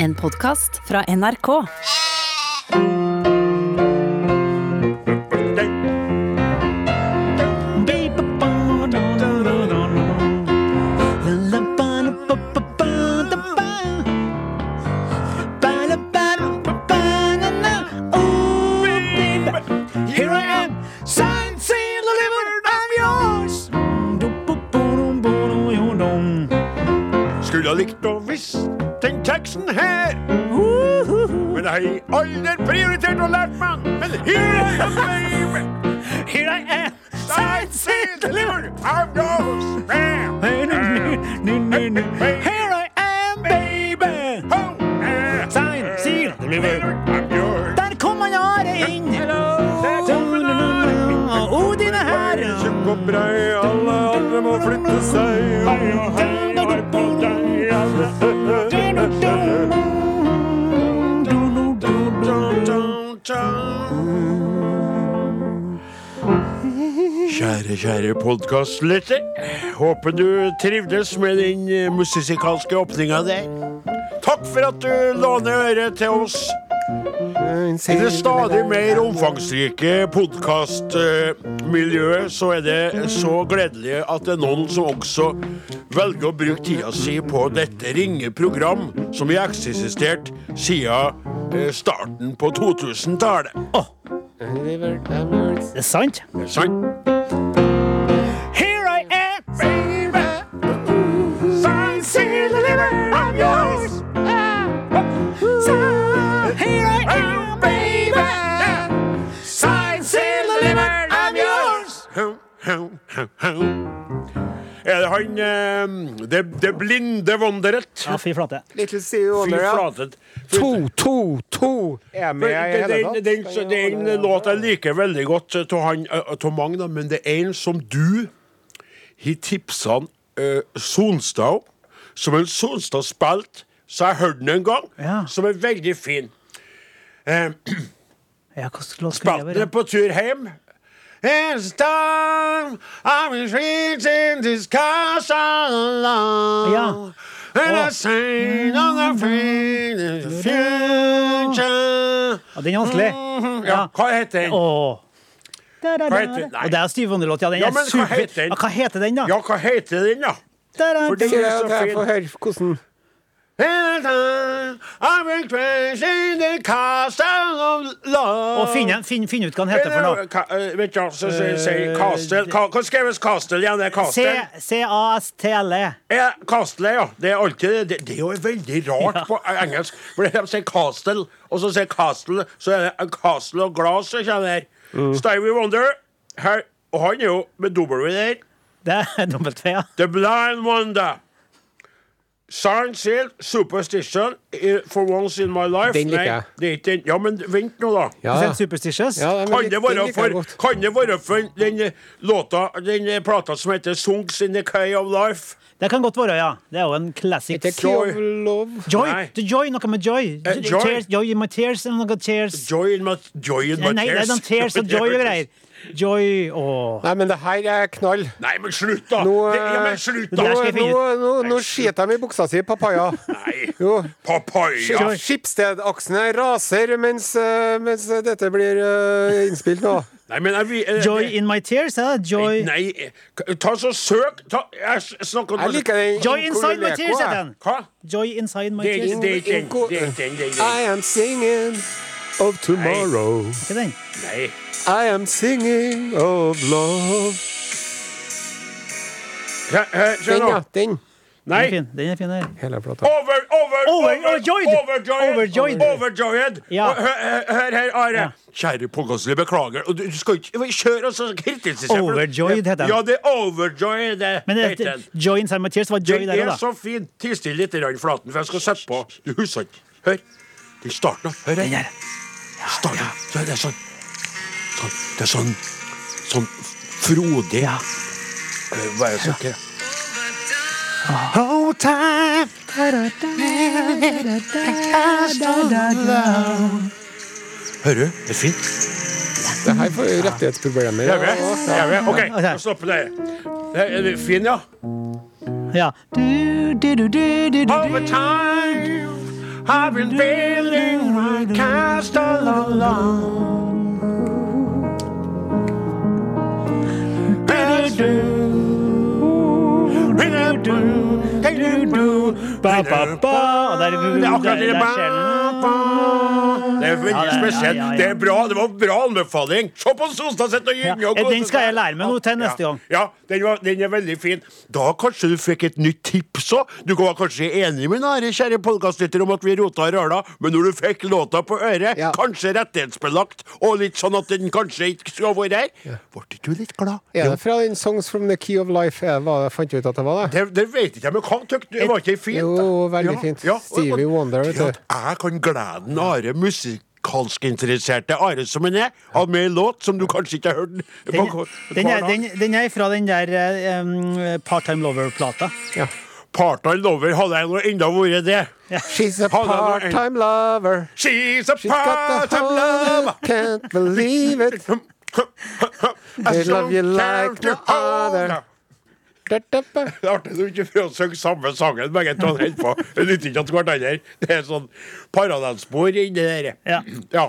En podkast fra NRK. Den her. Men jeg har i aldri prioritert og lært meg. Men here I am, baby. Here I am, signed, sealed, delivered, I'm yours. Here I am, baby. Signed, sealed, delivered, I'm yours. Der kom han Are inn! Odin er her! Alle andre må flytte seg. Kjære, podkastlytter. Håper du trivdes med den eh, musikalske åpninga der. Takk for at du låner øret til oss. I det stadig mer omfangsrike podkastmiljøet så er det så gledelig at det er noen som også velger å bruke tida si på dette ringe program som har eksistert siden eh, starten på 2000-tallet. Det er sant. Det er sant? Han eh, det, det blinde wonderet? Ja, fy flate. Little Sea Wonder, ja. To, to, to er med i Det, hele tatt. Den, den, det er en låt jeg liker veldig godt av han, eh, mange, da, men det er en som du har tipsa uh, Sonstad om. Som en Sonstad spilte, så jeg hørte den en gang, Ja. som er veldig fin. Uh, Ja, Spilte den på tur hjem. It's time I'm reaching this castle alone. Ja. And I sang on the future. Ja, den er vanskelig. Ja, hva heter den? Åh. Da, da, Hva heter- nei. Og det er Steve Wonder-låt, ja. Den Ja, er men hva super. heter den? Ja, hva heter den, da? Ja, hva heter den, da? Da, da, For det- er så fin. får høre hvordan Og finn, finn, finn ut hva den heter for noe. Ka- eh, Vet du så sier Castle Ka- Hva skrives Castle igjen? Det Castle? Ja, Castle, ja. Det er alltid det. Det, er jo veldig rart Ja. på engelsk. For de sier Castle, og så sier Castle, så er det Castle og glass som kommer der. Stevie Wonder, her, og han er jo med W der. Det er V, ja. The Blind Wonder. Sign Seal, Superstition, For Once in My Life. Den liker Nei, jeg. det er ikke den. Ja, men vent nå, da. Ja, ja. superstitious? ja den, Kan det være for, kan det være for den eh, låta, den eh, plata som heter Songs in the Key of Life? Det kan godt være, ja. Det er jo en classic. Joy. Joy! The joy, Noe med joy. Eh, joy. Tears, joy in my tears. Noe tears. Joy in my, joy in my Nei, det er noen tears og joy og greier. Joy og Nei, men det her er knall. Nei, men slutt, da! Nå, det, ja, men eh, slutt, da! Nå, nå, nå, nå skiter de i buksa si, papaya. Nei, Jo. papaya. Skip- Skipsstedaksene raser mens, eh, mens dette blir uh, innspilt nå. Nei, men vi- eh, Joy in my tears, ja. Joy Nei, nei. ta så søk ta, Jeg snakker om Jeg liker den. Joy inside my tears, heter den. Hva? Joy inside my tears. det er ikke den. I am singing of tomorrow. Ikke den? Nei. I am singing of love. Hør, hør, se Den, nå. ja. Den. Den Nei. er fin. Den er fin her. Hele plata. Over, over, Over- over, overjoyed. overjoyed. Overjoyed. Overjoyed. Ja. Og Hør, her, Are. Ja. Kjære pågasselig, beklager. Og Du du skal ikke kjøre og så kritisere. for- Overjoyed heter den. Ja, det er overjoyed. Det Men heter det, den. Tears var joy Den der er òg, da. så fin. Ti stille litt i flaten, for jeg skal sette på. Du husker ikke. Hør. Det er starten. Hør Den her. Der. Ja, Så er det sånn Sånn, det er sånn Sånn frodig Ja. Hva det som ikke Oh, time. Hører du? Det er fint. Det her får rettighetsproblemer. Gjør vi? Ja. Gjør vi? OK, nå stopper det. Det er det fin, ja. Ja. Du, du, du, du, du, du, Over time I've been building my castle alone. Ba, ba, ba. Og der, Det er akkurat det. der, der det. Det er veldig Ja, er- spesielt. ja, ja, ja. Det er bra. Det var en bra anbefaling. Se på Sonstad sitt og Ja, gynge og Den skal jeg lære meg noe til neste Ja. gang. Ja, den, var, den er veldig fin. Da kanskje du fikk et nytt tips òg. Du var kanskje enig med nære kjære podkastlytter, om at vi rota i røla, men når du fikk låta på øret, Ja. kanskje rettighetsbelagt, og litt sånn at den kanskje ikke skulle vært her, ble du litt glad? Ja, fra den Songs from the Key of Life? jeg, var, jeg fant ut at det var det? Det, det vet ikke jeg, men hva tykte Det Var ikke fint? fint? Jo, veldig Ja, fint. ja, Stevie Wonder, vet du. Ja, Jeg kan glede den Are musikalsk interesserte Are som han er, av med en låt som du kanskje ikke har hørt Den, den, er, den, den er fra den der um, Part-Time Lover-plata. Ja. Part-time lover, hadde jeg nå enda vært det. She's a part-time lover. She's a part-time lover. Can't believe it. They love you like no other. Det er artig når vi ikke prøver å synge samme sangen begge to. Det nytter ikke at hverandre. Det er sånn parallellspor inni der. Ja. Ja.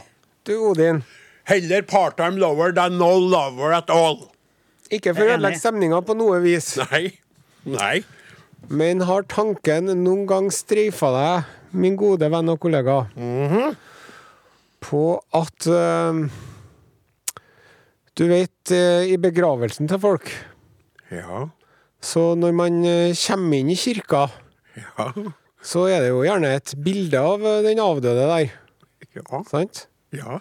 Du, Odin. Heller part-time lover than no lover at all. Ikke for å ødelegge stemninga på noe vis, Nei. Nei. men har tanken noen gang streifa deg, min gode venn og kollega, på at uh, Du vet, uh, i begravelsen til folk, Ja. Så når man eh, kommer inn i kirka, Ja. så er det jo gjerne et bilde av eh, den avdøde der, Ja. sant? ja.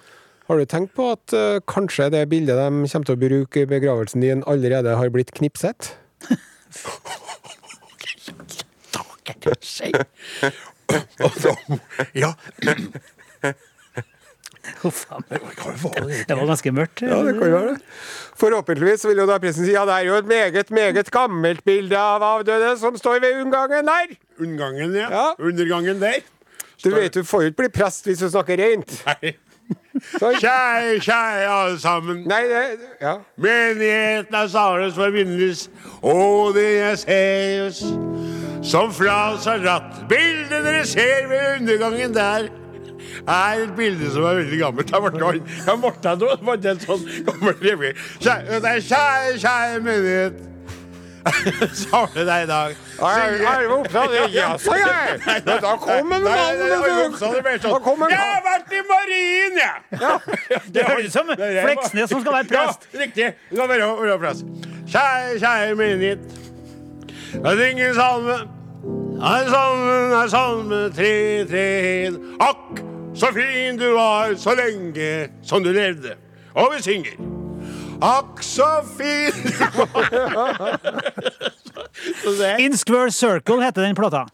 Har du tenkt på at uh, kanskje det bildet de kommer til å bruke i begravelsen din, allerede har blitt knipset? Ja. Huff a meg. Hva var det? Det var ganske mørkt. Ja, det kan være det. Forhåpentligvis vil jo da pressen si ja, det er jo et meget, meget gammelt bilde av avdøde som står ved unngangen der. Unngangen, ja. Ja. Undergangen der. Du vet du får jo ikke bli prest hvis du snakker rent. Nei. Kjei, Kjære, kjære alle sammen. nei, det, ja. Menigheten er Sares forbindes, og det er oss som fra oss har dratt. Bildet dere ser ved undergangen der, er et bilde som er veldig gammelt. Jeg ble jeg ble jeg det en sånn gammel revy. Kjære, kjære, menighet. Samle deg i dag. Arve Oppsal, du opptatt? Ja, så jeg. Da kom en mann. Da kommer Jeg har vært i marien, jeg! Det høres ut som Fleksnes som skal være prest. Ja, riktig. Du skal være, prest. Kjære, kjære menighet. Jeg synger salme. Er salmen er salme tre, tre, hed. Akk, så fin du var så lenge som du levde. Og vi synger. Akk, så fin du var. In Square Circle heter den plata.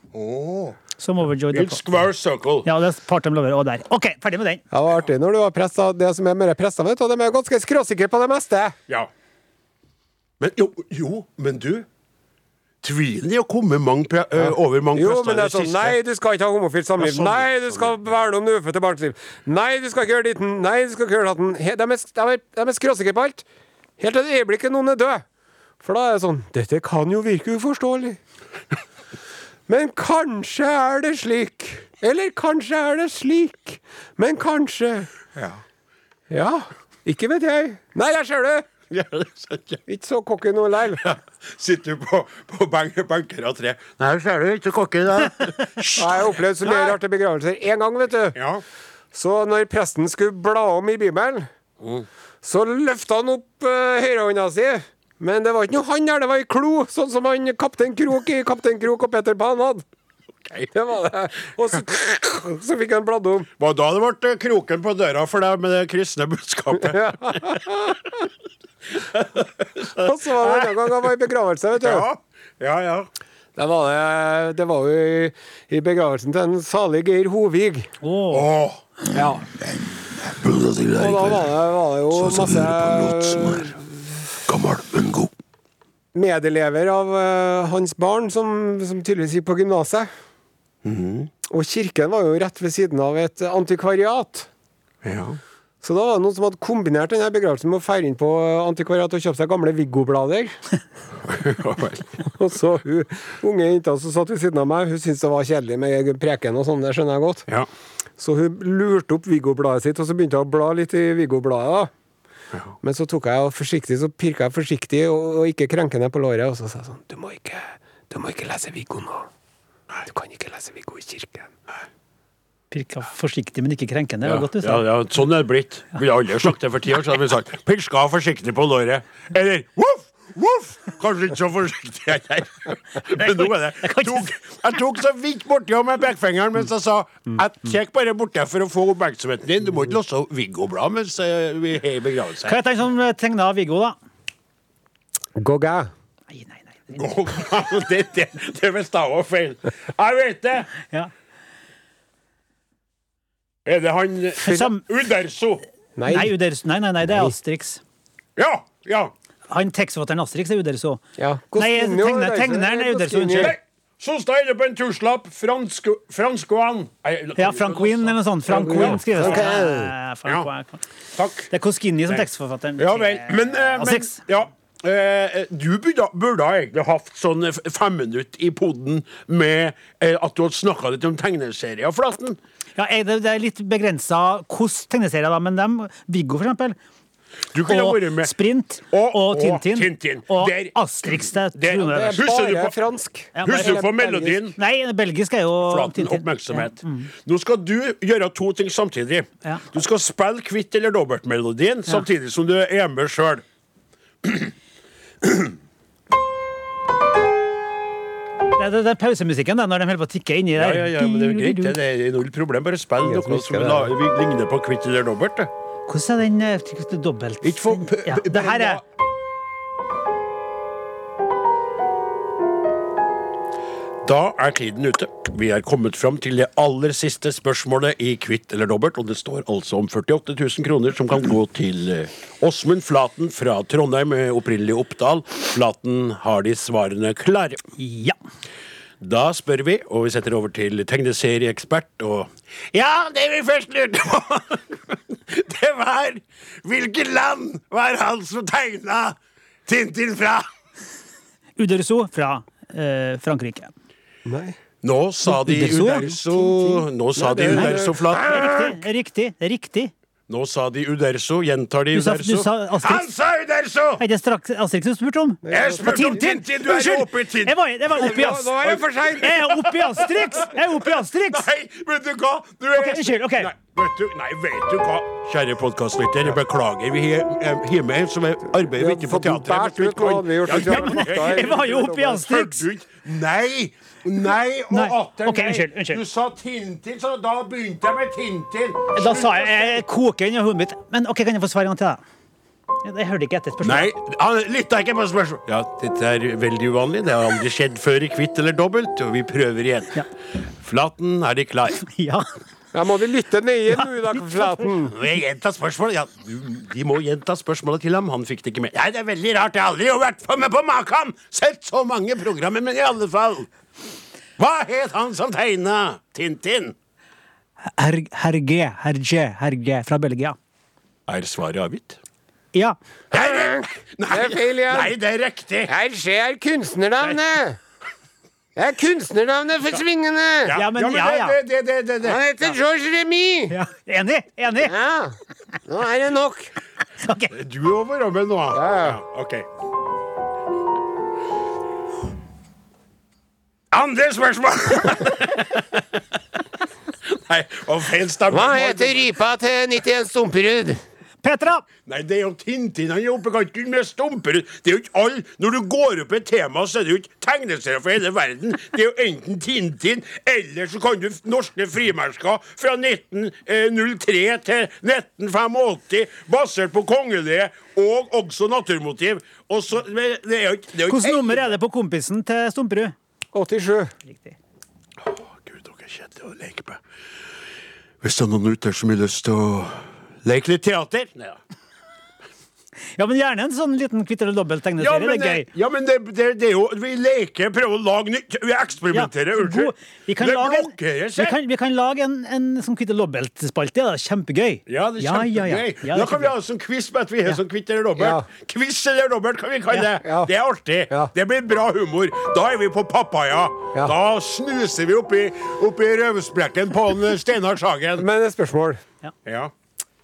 Som overjoyed In Square Circle. Ja, det er Part-Time Lover og der. OK, ferdig med den. Ja, det var artig når du var pressa. Det som er mer pressa, vet du, de er ganske skråsikre på det meste. Ja. Men jo, jo, men du Tvilen i å komme mange ø, over mange Jo, men det er sånn. Nei, du skal ikke ha homofilt samliv. Ja, sånn, Nei, du sånn. skal verne om det ufødte barns liv. Nei, du skal ikke gjøre ditten. Nei, du skal ikke gjøre datten. De er, de er, de er skråsikre på alt. Helt til det øyeblikket noen er død. For da er det sånn Dette kan jo virke uforståelig. Men kanskje er det slik. Eller kanskje er det slik. Men kanskje Ja. Ja. Ikke vet jeg. Nei, der ser du! Ja, ja. Ikke så cocky nå lell. Sitter du på, på bank, benker av tre. Nei, ser du ikke så cocky dag. Jeg har opplevd så mye rart i begravelser. En gang, vet du. Ja. Så når presten skulle bla om i Bibelen, så løfta han opp uh, høyrehånda si. Men det var ikke noe han der, det var ei klo, sånn som han Kaptein Krok i Kaptein Krok og Peter Pan hadde. Det var det. Og så, så fikk han bladd om. Var da det ble kroken på døra for deg med det kristne budskapet. Og så var det en gang han var i begravelse, vet du. Ja, ja. ja. Det var, det, det var jo i, i begravelsen til en salig Geir Hovig. Åh, Åh, Ja. Og da var det, var det jo masse gammel, men god. medelever av uh, hans barn som, som tydeligvis gikk på gymnaset. Mhm. Og kirken var jo rett ved siden av et antikvariat. Ja. Så da var det noen som hadde kombinert denne begravelsen med å feire inn på antikvariat og kjøpe seg gamle Viggo-blader. og så hun unge jenta som satt ved siden av meg, hun syntes det var kjedelig med preken og sånn, det skjønner jeg godt. Ja. Så hun lurte opp Viggo-bladet sitt, og så begynte hun å bla litt i Viggo-bladet. da. Men så tok jeg forsiktig, så pirka jeg forsiktig og, og ikke krenkende på låret, og så sa jeg sånn Du må ikke, du må ikke lese Viggo nå. Du kan ikke lese Viggo i kirken. Pirka forsiktig, men ikke krenkende. Ja, godt du ja, ja, sånn er det blitt. Ville aldri sagt det for ti år siden. sagt Pirska forsiktig på låret. Eller voff, voff! Kanskje ikke så forsiktig jeg er. Men nå er det tok, Jeg tok så vidt borti henne med pekefingeren mens jeg sa Jeg tek bare borti for å få oppmerksomheten din. Du må ikke låse Viggo-blad mens eh, vi er i begravelse. Hva heter han som tegna Viggo, da? Gogga. Nei, nei, nei. det, det, det visste jeg var feil. Jeg vet det! Ja. Er det han Sam- Uderso? Nei. Nei, Uderso. nei, nei, nei, det er Asterix. Ja! Ja. Han tekstforfatteren Asterix er Uderso. Ja. Nei, Costinho, tegneren er Uderso, unnskyld. Så Sonstad det på en turslapp. Fransk, Franskoan. Ja, Frank Wien eller noe sånt. Frank Wien skrives det. Eh, Ja. Takk. Det er Koskini som tekstforfatteren. Ja vel. Men, eh, men ja. Eh, du burde, burde egentlig hatt sånn fem minutter i poden med eh, at du hadde snakka litt om tegneserier, Flaten. Ja, det, det er litt begrensa hvilke tegneserier, da, men dem, Viggo for eksempel, Du kunne og vært med. Sprint, Og- og, og Tintin, Tintin. og Der- Asterix. Det, Det- det- er- Husker du Bare på- fransk. Ja, Husker du på melodien? Nei, belgisk er jo Flaten Tintin. oppmerksomhet. Nå skal du gjøre to ting samtidig. Ja. Du skal spille kvitt eller dobbeltmelodien samtidig som du er med sjøl. Det, det, det er pausemusikken da, når de holder på å tikke inni der. ja, ja, ja, men det er greit. Det det er null problem. Bare spill som noe som la- ligner på kvitt eller dobbelt. Hvordan er den eh, dobbelt... Ikke for ja, Det her er Da er tiden ute. Vi er kommet fram til det aller siste spørsmålet i Kvitt eller dobbelt, og det står altså om 48 000 kroner som kan gå til eh, Åsmund Flaten fra Trondheim, med opprinnelig Oppdal. Flaten har de svarene klare. Ja. Da spør vi, og vi setter over til tegneserieekspert og Ja, det vi først lurte på, det var Hvilket land var han som tegna Tintin fra? Uderso fra eh, Frankrike. Nei. Nå sa de Uderso, Nå sa de er- Uderso flatt. Riktig, riktig. Nå sa de Uderso. Gjentar de Du sa, du Uderso. Han sa Uderso! Er det straks Asterix du spurte om? Jeg spurte om Tintin! Du er jo oppe i Tintin. Jeg var, jeg var oppe i Nå, Asterix. nå er det for seint! Jeg er oppe i Asterix! Jeg er oppe i Asterix! Nei, vet du hva? Du er unnskyld, ok. Nei, vet du, nei, vet du hva? Kjære podkastlytter, beklager. Vi har med en som er- arbeider ikke på teatret. Jeg var jo oppe i Asterix. Nei! Nei og Nei. atter nei. unnskyld, unnskyld. Du sa Tintin, så da begynte jeg med Tintin. Da sa jeg jeg koker inn i hodet mitt. Men ok, kan jeg få svar en gang til, da? Jeg hørte ikke etter Nei, han lytta ikke på spørsmål. Ja, dette er veldig uvanlig. Det har aldri skjedd før i Kvitt eller dobbelt, og vi prøver igjen. Ja. Flaten, er De klar? Ja. Da må vi lytte nøye nå, da, Flaten. Jeg gjenta spørsmålet? Ja, de må gjenta spørsmålet til ham. Han fikk det ikke med. Nei, det er veldig rart. Jeg har aldri vært med på maken! Sett så mange programmer, men i alle fall. Hva het han som tegna Tintin? Herge, herge, herge fra Belgia. Er svaret avgitt? Ja. Nei, det, nei, Det er feil igjen. Nei, det er riktig. Herge er kunstnernavnet! Det er kunstnernavnet for svingene! Ja, men- ja, ja. Det, det, det, det. Han heter Georges Remy! ja. Enig? Enig? Ja. Nå er det nok. okay. Du er med nå. Ja. ok. Andre spørsmål! Nei, og feil stemme. Hva heter rypa til 91 Stumperud? Petra! Nei, det er jo Tintin han er oppe i kanten med Stumperud. Det er jo ikke alle. Når du går opp i et tema, så er det jo ikke tegneserier for hele verden. Det er jo enten Tintin, eller så kan du norske frimerker fra 1903 til 1985, basert på kongelige og også naturmotiv. Og så, det er jo ikke det er jo ikke Hvilket nummer er det på kompisen til Stumperud? 87. Riktig. Gud, dere er kjedelige å leke med. Hvis det er noen ute som har lyst til å leke litt teater Nei da. Ja, men gjerne en sånn liten kvitt eller dobbelt-tegneserie. Ja, det er gøy. ja, men det, det, det er jo Vi leker, prøver å lage nytt. Vi eksperimenterer. Ja, unnskyld. god- vi kan det lage en- Vi kan, vi kan lage en, en sånn kvitt eller dobbelt-spalte. Ja, kjempegøy. Ja, det er Ja, ja, ja. kjempegøy. Ja, det da kan vi ha ha sånn quiz med at vi har Ja. sånn kvitt eller dobbelt. Ja. Quiz eller dobbelt kan vi kalle Ja. det. Det er artig. Ja. Det blir bra humor. Da er vi på papaya. Ja. Da snuser vi oppi, oppi røvsprekken på Steinar Sagen. Men et spørsmål. Ja,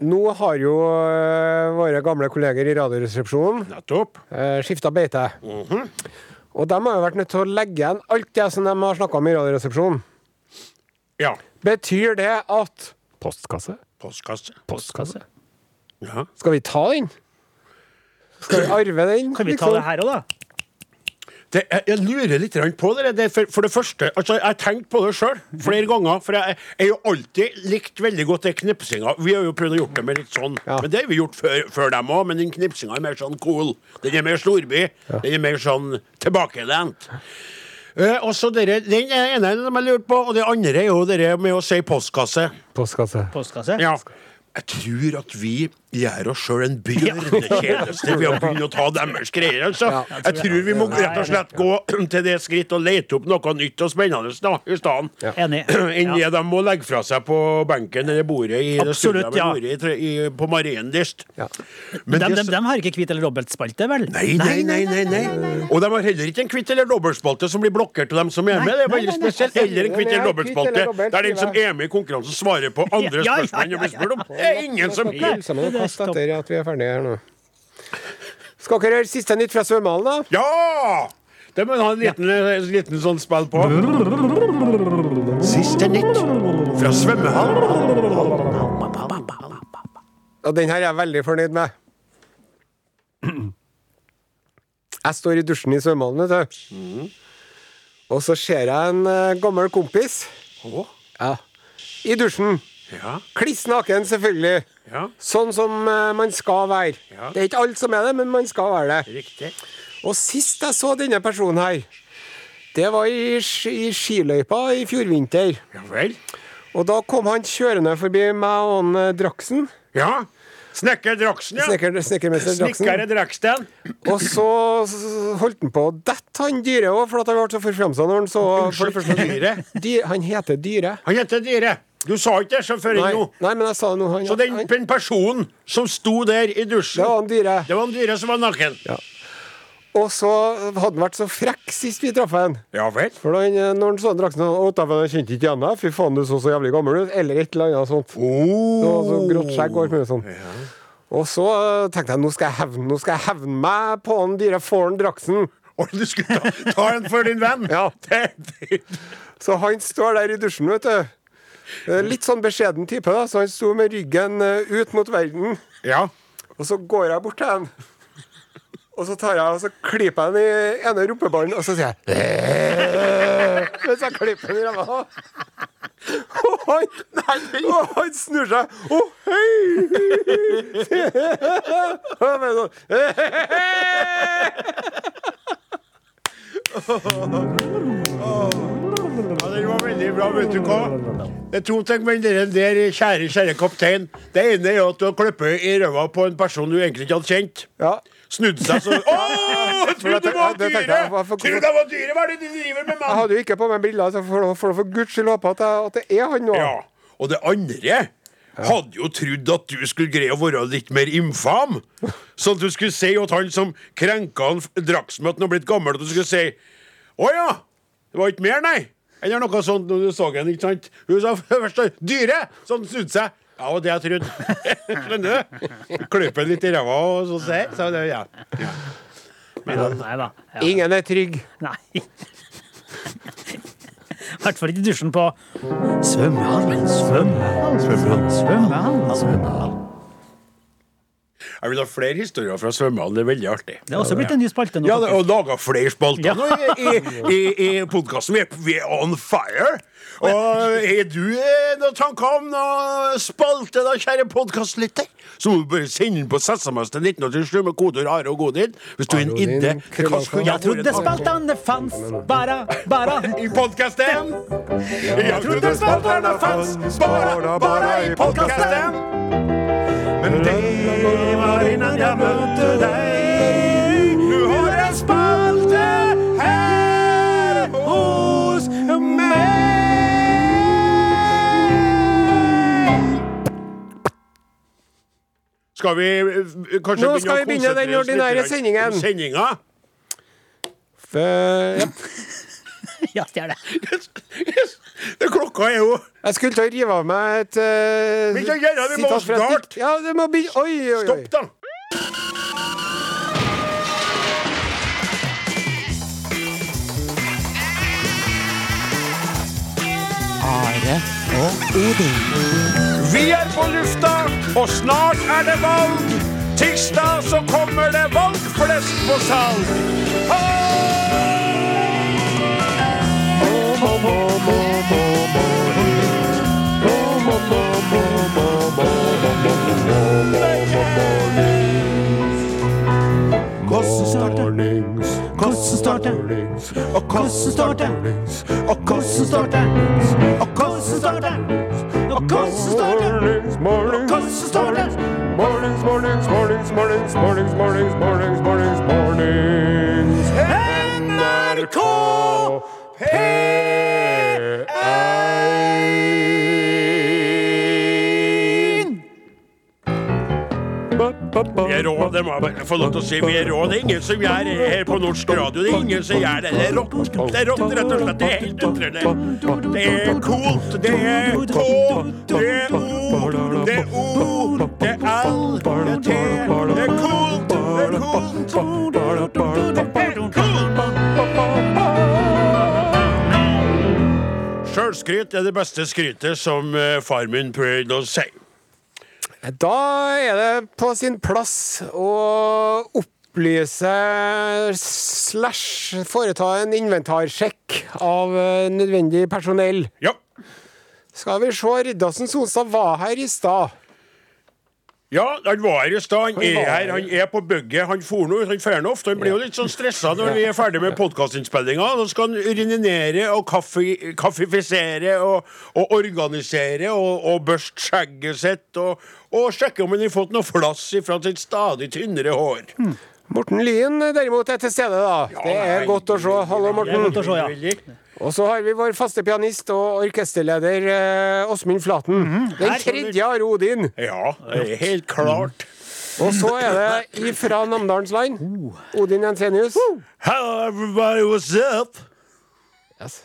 Nå har jo øh, våre gamle kolleger i Radioresepsjonen nettopp. beite. Mm beite. Og de har jo vært nødt til å legge igjen alt det som de har snakka om i Radioresepsjonen. Ja. Betyr det at Postkasse? Postkasse. Postkasse. Ja. Skal vi ta den? Skal vi arve den? Kan vi ta liksom? det her òg, da? Det, jeg, jeg lurer litt på det. det for, for det første, altså, Jeg har tenkt på det sjøl flere ganger. For jeg har jo alltid likt veldig godt det knipsinga. Vi har jo prøvd å gjøre det med litt sånn. Ja. Men det har vi gjort før, før dem òg. Men den knipsinga er mer sånn cool. Den er mer storby. Den er mer sånn tilbakelent. Uh, og så dere, Den er ene som jeg lurte på, og det andre er jo det med å si postkasse. Postkasse. Postkasse? Ja. Jeg tror at vi gjør oss sjøl en bjørnetjeneste ved å begynne å ta deres greier. Altså. Jeg tror vi må rett og slett gå til det skritt og lete opp noe nytt og spennende da, i stedet. Enn det de må legge fra seg på benken eller bordet i det Absolutt, studioet de ja. i, i, på Marienlyst. Ja. Men De, de, de har ikke kvitt eller dobbeltspalte, vel? Nei, nei, nei, nei, nei. Og de har heller ikke en kvitt eller dobbeltspalte som blir blokkert av dem som er med. Det er veldig spesielt. Eller en kvitt eller dobbeltspalte der den som er med i konkurransen, svarer på andre Ja, ja, ja, spørsmål enn det blir spurt om. Det er ingen som Hilser er etter at vi er ferdige her nå. Skal dere høre siste nytt fra svømmehallen, da? Ja! Det må vi ha en liten, en liten sånn spill på. Siste nytt fra svømmehallen. Og den her er jeg veldig fornøyd med. Jeg står i dusjen i svømmehallen, vet du. Og så ser jeg en eh, gammel kompis ja. i dusjen. ja, Kliss naken, selvfølgelig. Ja, Sånn som eh, man skal være. Ja. Det er ikke alt som er det, men man skal være det. riktig. Og sist jeg så denne personen her, det var i, i skiløypa i fjor vinter. Ja vel. Og da kom han kjørende forbi meg og han eh, Draksen. Ja. Snekker Draksen, ja. Snekker, snekkermester Draksen. Snekkere Draksten. Og så holdt han på å dette han Dyre òg, for at han ble så forfjamsa når han så for det første dyre. Dy, Han heter Dyre. Han heter Dyre. Du sa ikke det så før Nei, nå. nei, men jeg sa det nå. Han, Så den, han, den personen som sto der i dusjen, det var en Dyre. det var en Dyre som var naken. Og så hadde han vært så frekk sist vi traff han. Ja vel. For da han, eh, når han så Draksen Å, dæven, jeg kjente ikke igjen deg. Fy faen, du så så jævlig gammel ut. Eller et eller annet sånt. Det var så grått skjegg og alt mulig sånn. Og så eh, tenkte jeg nå skal jeg hevne, nå skal jeg hevne meg på han Dyre Fåren Draksen. Og du skulle ta, ta en for din venn? Ja. Det, det, Så han står der i dusjen, vet du. Eh, Litt sånn beskjeden type, da, så han sto med ryggen eh, ut mot verden. ja. Og så går jeg bort til han. Og så tar jeg og så klipper jeg den i ene rumpeballen, og så sier jeg «Eh», Mens jeg klipper den i ræva. Og han, og han snur seg. Å, hei! Og jeg bare sånn Ja, Den var veldig bra, vet du hva. Det er to ting med den der, kjære, kjære kaptein. Det ene er at du har klippet i røva på en person du egentlig ikke hadde kjent. Ja. Snudd seg så Å, jeg trodde det var Det dyre! Trodde det var dyre! Hva er det du driver med, mann? Jeg hadde jo ikke på meg briller, så for, for, for guds skyld håpe at, at det er han nå. Ja. Og det andre hadde jo trodd at du skulle greie å være litt mer infam. Sånn at du skulle si at han som krenka han Draksen med har blitt gammel, at du skulle si Å ja! Det var ikke mer, nei? Eller noe sånt når du så henne, ikke sant? Hun sa først dyre! Sånn snudde seg. Ja, det var det jeg trodde. Skjønner du? Klype litt i ræva og så se. Så det, ja. ja. Nei da. Ja. Ingen er trygg. Nei. I hvert fall ikke i dusjen på svømmehallen, svømmehallen, svømmehallen, svømmehallen. svømmehallen. Jeg vil ha flere historier fra svømmehallen. Det er veldig artig. Det er også blitt en ny spalte nå. Ja, det- og laga flere spalter Ja. nå i, i, i, i podkasten. Vi, er- vi er on fire. Og har du eh, noen tanker om noen spalte, da, kjære podkastlytter? Så må du bare sende den på SMS til 1987 med kodeord Are og Godin. Hvis du er en skulle Jeg trodde spaltene fanns bare, bare I podkasten! Jeg trodde spaltene fanns bare, bare i podkasten! Men det var innan jeg møtte deg. Nå har jeg spalte her hos meg. Skal vi eh, kanskje Nå skal vi begynne den konsentrere oss litt ordinære sendingen. Sendinga? Ja. Ja, det er det. Det klokka er jo Jeg skulle til å rive av meg et uh, gjerne, det, vi må snart! Ja, det må bli Oi, oi, oi. Stopp, da. Are og Odin. Vi er på lufta, og snart er det valg. Tirsdag så kommer det valgflesk på salg. Hvordan starter? Hvordan starter? Og hvordan starter? Og hvordan starter? Og hvordan starter? Og hvordan starter? Og hvordan starter? Mornings, mornings, mornings, mornings, mornings, mornings, mornings, mornings, mornings. NRK P1. Vi er rå, det må jeg bare få lov til å si. Vi er rå. Det er ingen som gjør det her på norsk radio. Det er ingen som gjør det. Det er rått, det er rått rett og slett. Det er helt utrede. Det er coolt. Det er K, det er O, det er O, det er L, det er T. Det er coolt, Sjølskryt er det beste skrytet, som eh, far min prøvde å si. Da er det på sin plass å opplyse slash foreta en inventarsjekk av eh, nødvendig personell. Ja. Skal vi se, Riddarsen Sonstad var her i stad. Ja, han var her i stad. Han er her. Han er på bygget. Han for nå. Han fer nå ofte. Han blir jo litt sånn stressa når vi er ferdig med podkastinnspillinga. Nå skal han urinere og kaffe, kaffifisere og, og organisere og, og børste skjegget sitt og, og sjekke om han har fått noe flass fra sitt stadig tynnere hår. Morten Lyen derimot er til stede, da. det er nei, godt å se. Hallo, Morten. Det er godt å se, ja. Og så har vi vår faste pianist og orkesterleder eh, Åsmund Flaten. Den tredje Are Odin. Ja, helt klart. Og så er det ifra Namdalens land. Odin Jensenius. Hello everybody, what's up? Yes.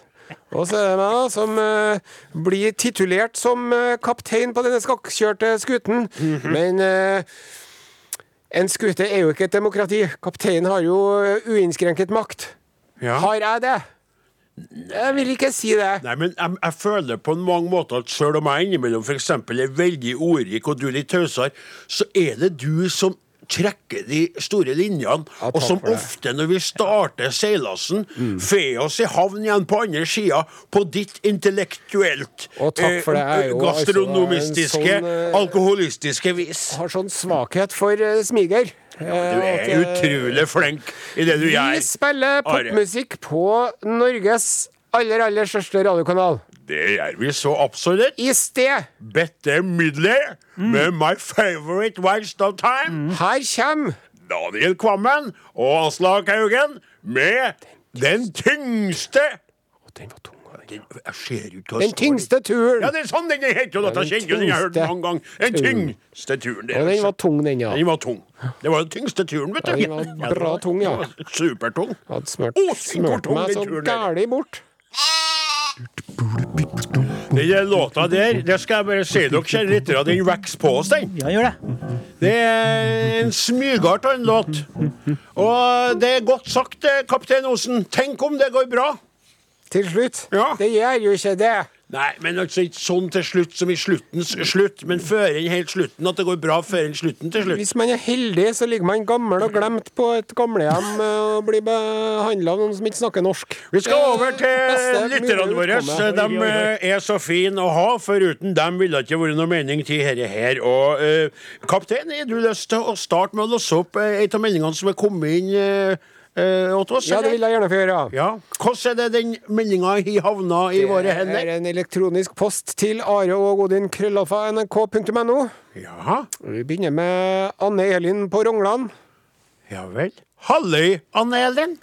Og så er det meg, da, som eh, blir titulert som eh, kaptein på denne skakkjørte skuten. Men eh, en skute er jo ikke et demokrati. Kapteinen har jo eh, uinnskrenket makt. Ja. Har jeg det? Jeg vil ikke si det. Nei, men jeg, jeg føler på mange måter at selv om jeg innimellom for eksempel er veldig ordrik og du litt tausere, så er det du som trekker de store linjene, Ja, og som ofte når vi starter seilasen, får oss i havn igjen på andre sida på ditt intellektuelt, Og takk for det jo altså gastronomistiske, sånn, eh, alkoholistiske vis. Har sånn svakhet for uh, smiger. Du er utrolig flink i det du gjør. Vi spiller popmusikk på Norges aller, aller største radiokanal. Det gjør vi så absolutt. I sted Bette Midler med My Favorite Waste of Time. Her kommer Daniel Kvammen og Aslak Haugen med Den tyngste Den var tung. Den, Jeg ser jo ikke hva Den tyngste turen. Ja, det er sånn den heter! Og dette den kjenner jo den jeg har hørt mange ganger. Den turen. tyngste turen. Det Og den var tung, den, ja. den var tung. Det var den tyngste turen, vet du. Ja, den var bra tung, ja. Supertung. Hadde smurt, si smurt meg så gæli bort. Den låta der, det skal jeg bare si dere, kjære lyttere, den vokser på oss, den. Ja, gjør det. Det er en smygart av en låt. Og det er godt sagt, eh, kaptein Osen. Tenk om det går bra. Til slutt. Ja. Det gjør jo ikke det. Nei, men altså ikke sånn til slutt som i sluttens slutt, men før enn helt slutten. At det går bra før enn slutten til slutt. Hvis man er heldig, så ligger man gammel og glemt på et gamlehjem eh, og blir behandla av noen som ikke snakker norsk. Vi skal over til lytterne våre. De eh, er så fine å ha. Foruten dem ville det ikke vært noe mening til dette her. Og uh, kaptein, har du lyst til å starte med å låse opp eh, ei av meldingene som er kommet inn eh, eh. Ja, det vil jeg gjerne få gjøre. Ja. Hvordan er det den meldinga har havna i våre hender? Det er en elektronisk post til are og odin krøllalfa nrk.no. Ja, Vi begynner med Anne Elin på Rongland. ja vel. Halløy, Anne Elin.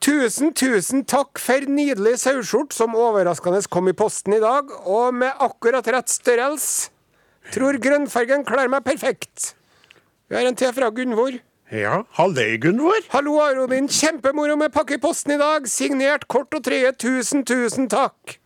Tusen, tusen takk for nydelig saueskjort som overraskende kom i posten i dag, og med akkurat rett størrelse. Tror grønnfargen kler meg perfekt. Vi har en til fra Gunvor. Ja, halløy, Gunvor. Hallo, Arodin. Kjempemoro med pakke i posten i dag. Signert kort og treet. Tusen, tusen takk.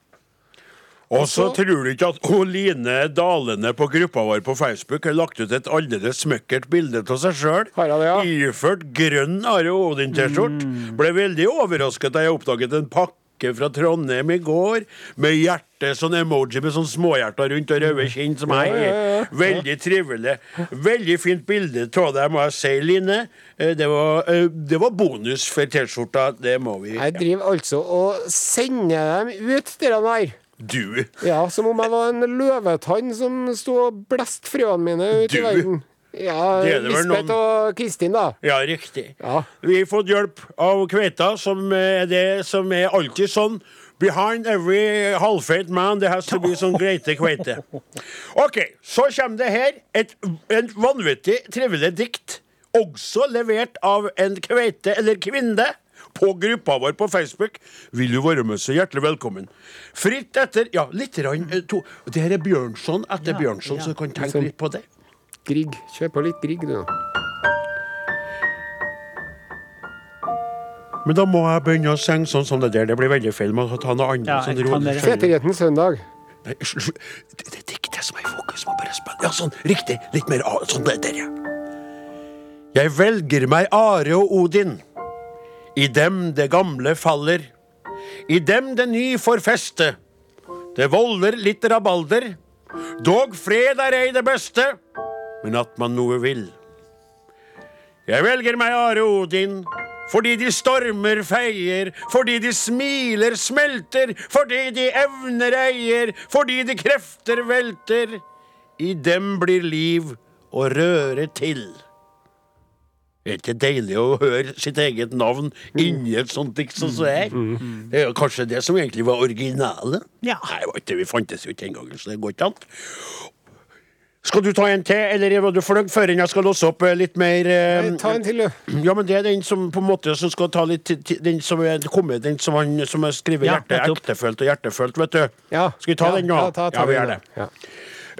Og så tror du ikke at hun Line Dalene på gruppa vår på Facebook har lagt ut et aldeles smøkkert bilde av seg sjøl? Ja? Iført grønn Are Odin-T-skjort. Ble veldig overrasket da jeg oppdaget en pakke fra Trondheim i går, med hjerte, sånn emoji med sånn småhjerter rundt og røde kinn som jeg er. Veldig trivelig. Veldig fint bilde av deg, må jeg si, Line. Eh, Det var, eh, det var bonus for T-skjorta, det må vi Jeg driver altså og sender dem ut, dere der. Du. Ja, som om jeg var en løvetann som sto og blest frøene mine ut Du? i verden. Ja, Det det Lisbeth noen- og Kristin, da. Ja, riktig. Ja. Vi har fått hjelp av kveita, som er det som er alltid sånn. Behind every halvfeit man, there has to be sånn greite kveite. OK, så kommer det her et, en vanvittig trivelig dikt. Også levert av en kveite eller kvinne. På gruppa vår på Facebook vil du være med, så hjertelig velkommen. Fritt etter Ja, litt rann, eh, to. Det her er Bjørnson etter Bjørnson, så du kan tenke litt på det. Grieg. Kjør på litt Grieg, du. Men da må jeg begynne å synge sånn som det der. Det blir veldig feil. Man må ta noe annet. Ja, sånn det. Feterheten søndag. Nei, slutt. sl- Det, det er diktet som er i fokus. Må bare spille. Ja, sånn. Riktig. Litt mer sånn det der, ja. Jeg velger meg Are og Odin. I dem det gamle faller. I dem det ny får feste. Det volder litt rabalder. Dog fred er ei det beste, men at man noe vil. Jeg velger meg Are Odin. Fordi de stormer feier, fordi de smiler smelter, fordi de evner eier, fordi de krefter velter. I dem blir liv og røre til. Det Er ikke deilig å høre sitt eget navn inni et sånt dikt som så her? Det er jo kanskje det som egentlig var originale? Ja. Nei, det fantes jo ikke engang, så det går ikke an. Skal du ta en til, eller var du fornøyd før jeg skal låse opp eh, litt mer eh, Nei, Ta en til, du. ja, men det er den som på en måte som skal ta litt Den som er kommet, den som han som har skrevet Ja, hjerte, ektefølt og hjertefølt, vet du. Ja. Skal vi ta ja, den nå? Ja, ta, ta Ja, vi gjør det. Ja.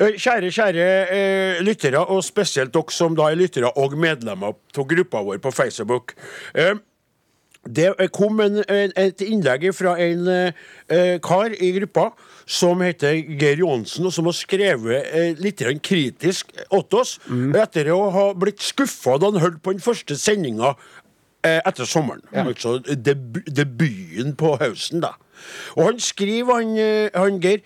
Eh, Kjære, kjære eh, lyttere, og spesielt dere som da er lyttere og medlemmer av gruppa vår på Facebook. Eh, det kom en, et innlegg fra en eh, kar i gruppa som heter Geir Johansen, og som har skrevet eh, litt kritisk åt oss etter å ha blitt skuffa da han hørte på den første sendinga eh, etter sommeren. Altså deb debuten på høsten, da. Og han skriver, han, eh, han Geir,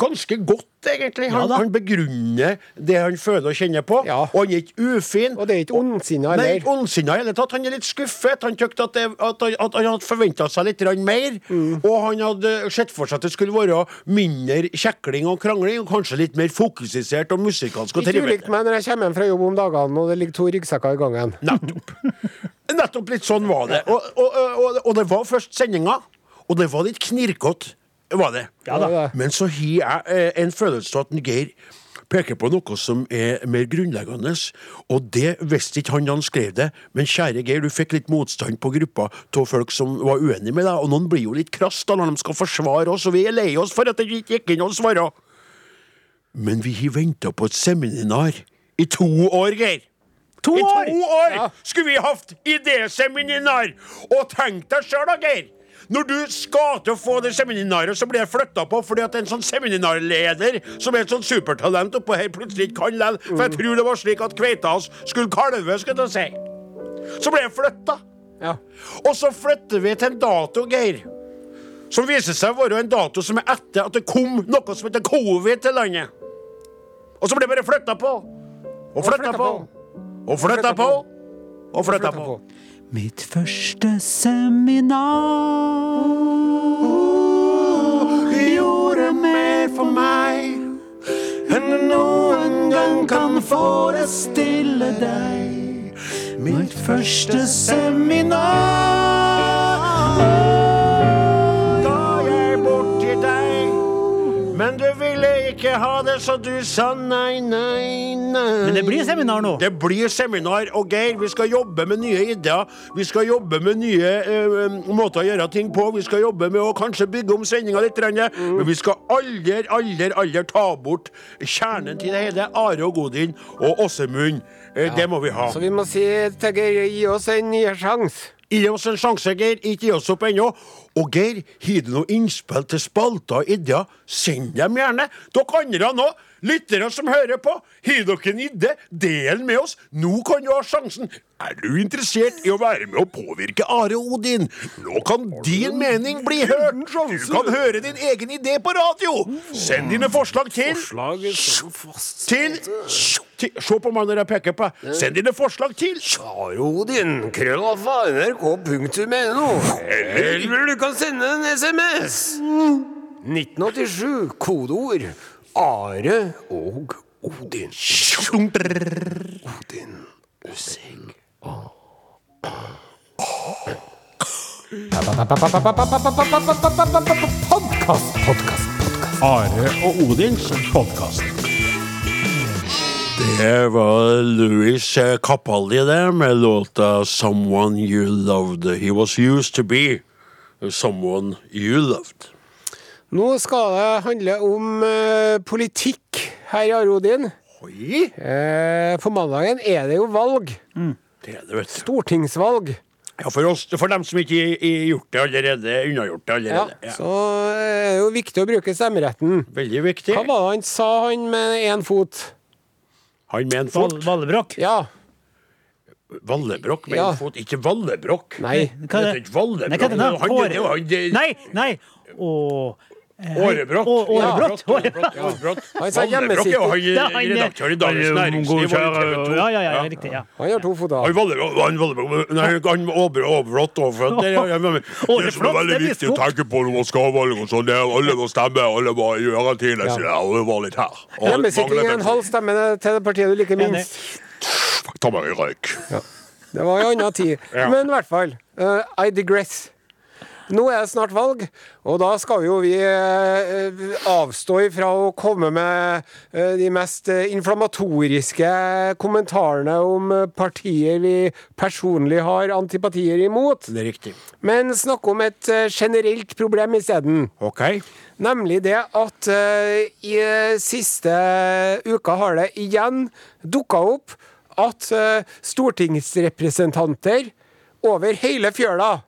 ganske godt, egentlig. Han, Ja han begrunner det han føler og kjenner på. Ja. Og han er ikke ufin. Og det er ikke ondsinna Nei, ikke ondsinna i tatt. Han er litt skuffet. Han tykte at, det, at, han- at han hadde forventa seg litt mer. Mm. Og han hadde sett for seg at det skulle være mindre kjekling og krangling, og kanskje litt mer fokusert og musikalsk og Ikke ulikt meg når jeg kommer hjem fra jobb om dagene og det ligger to ryggsekker i gangen. Nettopp. Nettopp litt sånn var det. Og, og, og, og det var først sendinga, og det var litt knirkete, var det. Ja da. Men så har jeg eh, en følelse av at Geir peker på noe som er mer grunnleggende, og det visste ikke han da han skrev det. Men kjære Geir, du fikk litt motstand på gruppa av folk som var uenige med deg, og noen blir jo litt krass da når de skal forsvare oss, og vi er lei oss for at det ikke gikk inn og svare. Men vi har venta på et seminar i to år, Geir. To I år! to år Ja. skulle vi hatt idéseminar! Og tenk deg sjøl, da, Geir! Når du skal til å få det seminaret, så blir jeg flytta på fordi at en sånn seminarleder som er et sånt supertalent oppå her, plutselig ikke kan likevel. For jeg tror det var slik at kveita hans skulle kalve, skulle jeg si. Så ble jeg flytta. Ja. Og så flytter vi til en dato, Geir. Som viser seg å være en dato som er etter at det kom noe som heter covid til landet. Og så ble jeg bare flytta på. Og flytta på. Og flytta på. Og flytta på. Mitt første seminar Gjorde mer for meg enn du noen gang kan forestille deg. Mitt første seminar. Men du ville ikke ha det, så du sa nei, nei, nei. Men det blir seminar nå. Det blir seminar, og Geir, vi skal jobbe med nye ideer. Vi skal jobbe med nye uh, måter å gjøre ting på. Vi skal jobbe med å kanskje bygge om sendinga litt. Mm. Men vi skal aldri, aldri, aldri ta bort kjernen til det hele. Are og Godin og Åsemund. Eh, Det må vi ha. Så vi må si til Geir gi oss en ny sjanse. Gi oss en sjanse, Geir. Ikke gi oss opp ennå. Og Geir, har du noe innspill til spalter og ideer, send dem gjerne. Dere andre nå, lyttere som hører på, har dere en idé, del med oss. Nå kan du ha sjansen. Er du interessert i å være med å påvirke Are Odin? Nå kan din mening bli hørt. Du kan høre din egen idé på radio. Send dine forslag til til, til Se på meg når jeg peker på. Send dine forslag til Are Odin. krøllalfa, nrk.no. Eller du kan sende en SMS. 1987, kodeord Are og Odin. Odin, musikk Podkast, podkast, podkast. Are og Odins podkast. Det var Louis Capaldi der med låta 'Someone You Loved'. He was used to be someone you loved. Nå skal det handle om eh, politikk her i Arodin. Oi! Eh, på mandagen er det jo valg. Det er det, vet du. Stortingsvalg. Ja, for, oss, for dem som ikke har gjort det allerede, unnagjort det Ja, allerede. Ja. Så er det jo viktig å bruke stemmeretten. Veldig viktig. Hva var det han sa, han med én fot? Han med en Val fot. Vallebrokk. Ja. Vallebrokk med Ja. en fot. Ikke Vallebrokk. Nei. Hva Det er er det? ikke Vallebrokk. Nei, hva er det da? Han- det er jo han- det- Nei, nei. Eh, Å- Årebrott. Årebrott. Årebrott. Han sa Vallebrokk er jo han redaktør i Dagens Næringsliv og TV 2. Ja, ja, ja, riktig. ja. Han har to foter. Han han Det er- veldig viktig å tenke på når man skal ha valg og sånn, alle må stemme, alle må gjøre ting. Det var litt her. Og Hjemmesitting er en halv stemme til det partiet du liker minst. Ta meg en røyk. Det var en annen tid. Men i hvert fall. eh, I digress. Nå er det snart valg, og da skal jo vi eh, avstå ifra å komme med eh, de mest eh, inflammatoriske kommentarene om partier vi personlig har antipatier imot, Det er riktig. men snakke om et generelt problem isteden. Ok. Nemlig det at i siste uka har det igjen dukka opp at stortingsrepresentanter over hele fjøla,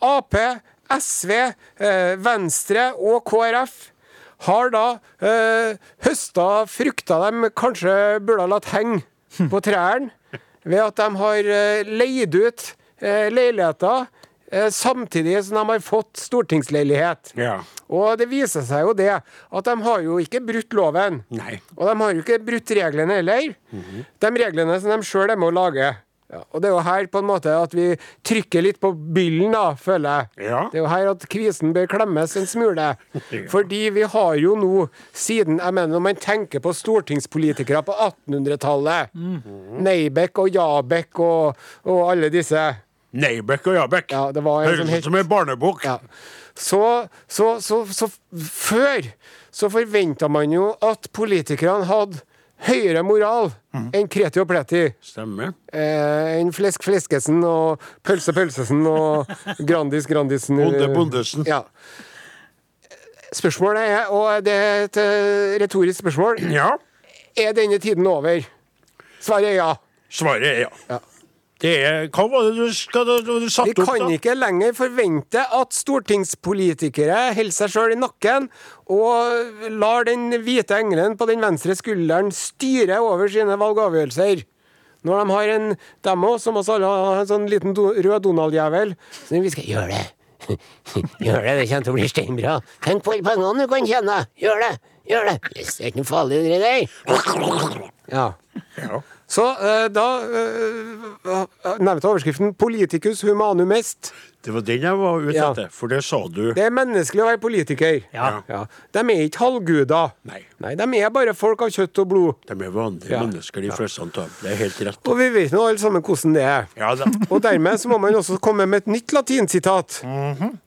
Ap, SV, eh, Venstre og KrF, har da eh, høsta frukter de kanskje burde ha latt henge på trærne, ved at de har eh, leid ut eh, leiligheter eh, samtidig som de har fått stortingsleilighet. Ja. Og det viser seg jo det at de har jo ikke brutt loven. Nei. Og de har jo ikke brutt reglene heller. De reglene som de sjøl er med å lage. Ja, og det er jo her på en måte at vi trykker litt på byllen, da, føler jeg. Ja. Det er jo her at kvisen bør klemmes en smule. Fordi vi har jo nå, siden jeg mener Når man tenker på stortingspolitikere på 1800-tallet, Neibek og Jabek og, og alle disse Neibekk og Jabekk. Ja, det var en Høres sånn ut som en barnebok. ja. Så, så, så, så før så forventa man jo at politikerne hadde høyere moral enn Kreti og Pleti. Stemmer. Eh, enn Flesk Fleskesen og Pølse Pølsesen og Grandis Grandisen. Bonde Bondesen. Ja. Spørsmålet er, og det er et eh, retorisk spørsmål, Ja. er denne tiden over? Svaret er ja. Svaret er ja. Ja. Det er Hva var det du, skal, du, du Vi satte opp, kan da? ikke lenger forvente at stortingspolitikere holder seg sjøl i nakken og lar den hvite engelen på den venstre skulderen styre over sine valgavgjørelser. Når de har en demo, som oss alle, har en sånn liten do, rød Donald-jævel. Så vi skal gjøre det. Gjør det, det kommer til å bli steinbra. Tenk på alle pengene du kan tjene. Gjør det. Gjør det. Yes, Det er ikke noe farlig, det der. Ja. Ja. Så eh, da eh, nevnte overskriften 'Politicus humanum est'. Det var den jeg var ute Ja. etter, for det sa du. Det er menneskelig å være politiker. Ja. De er ikke halvguder. Nei. Nei, De er bare folk av kjøtt og blod. De er vanlige Ja. mennesker, de fleste av dem. Det er helt rett. Og vi vet nå alle sammen hvordan det er. Ja da. Og dermed så må man også komme med et nytt latinsitat.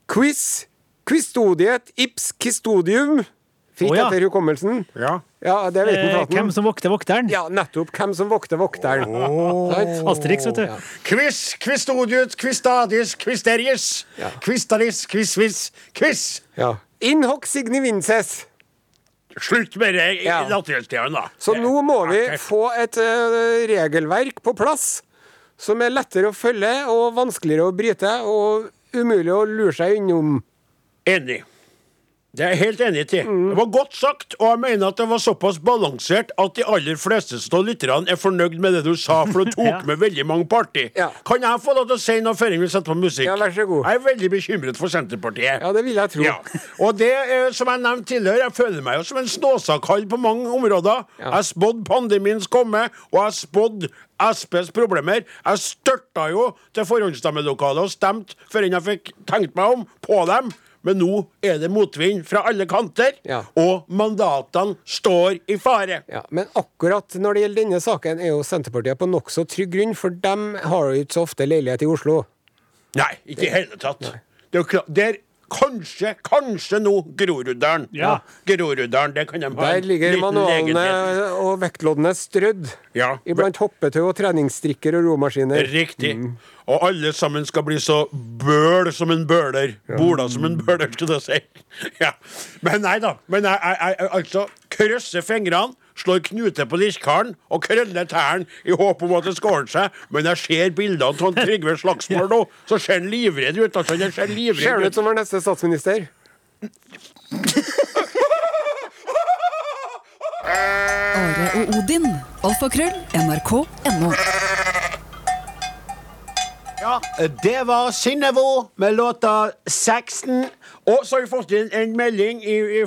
Quiz quistodiet ips custodium. Fikk oh, ja. etter hukommelsen. Ja. Ja, det vet Eh, hvem som vokter vokteren? Ja, nettopp. Hvem som vokter vokteren. Oh. Asterix, vet du. Quiz, quistodius, quistadis, quisterius. Ja. Quistalis, quisvis, quiz. Ja. In hoc signi vinces. Slutt med det i Ja. da. Så nå må vi få et uh, regelverk på plass som er lettere å følge og vanskeligere å bryte og umulig å lure seg innom. Enig. Det er jeg helt enig til. Det var godt sagt, og jeg mener at det var såpass balansert at de aller fleste av lytterne er fornøyd med det du sa, for du tok Ja. med veldig mange parti. Ja. Kan jeg få lov til å si noe før vi setter på musikk? Ja, vær så god. Jeg er veldig bekymret for Senterpartiet. Ja, det vil jeg tro. Ja. Og det, eh, som jeg nevnte tidligere, jeg føler meg jo som en snåsakall på mange områder. Jeg spådde pandemiens komme, og jeg spådde SPs problemer. Jeg størta jo til forhåndsstemmelokalet og stemte før jeg fikk tenkt meg om på dem. Men nå er det motvind fra alle kanter, Ja. og mandatene står i fare. Ja, men akkurat når det gjelder denne saken, er jo Senterpartiet på nokså trygg grunn, for dem har jo ikke så ofte leilighet i Oslo. Nei, ikke i hele tatt. Det er jo klart, der Kanskje, kanskje nå Groruddalen. Ja. Groruddalen, det kan de ha Der ligger manualene og vektloddene strødd Ja. iblant hoppetau og treningsstrikker og romaskiner. Riktig. Og alle sammen skal bli så bøl som en bøler. Bola som en bøler, skal du si. Ja. Men nei da. Men jeg, jeg, jeg altså krysser fingrene, slår knute på dirkaren og krøller tærne i håp om at det skal ordne seg. Men jeg ser bildene av Trygve Slagsvold nå, så ser han livredd ut. Altså, han ser Ser livredd ut ut. som vår neste statsminister? Are og Odin. Alfakrøll. NRK.no. Ja, det var Synnevo med låta 16. Og så har vi fått inn en melding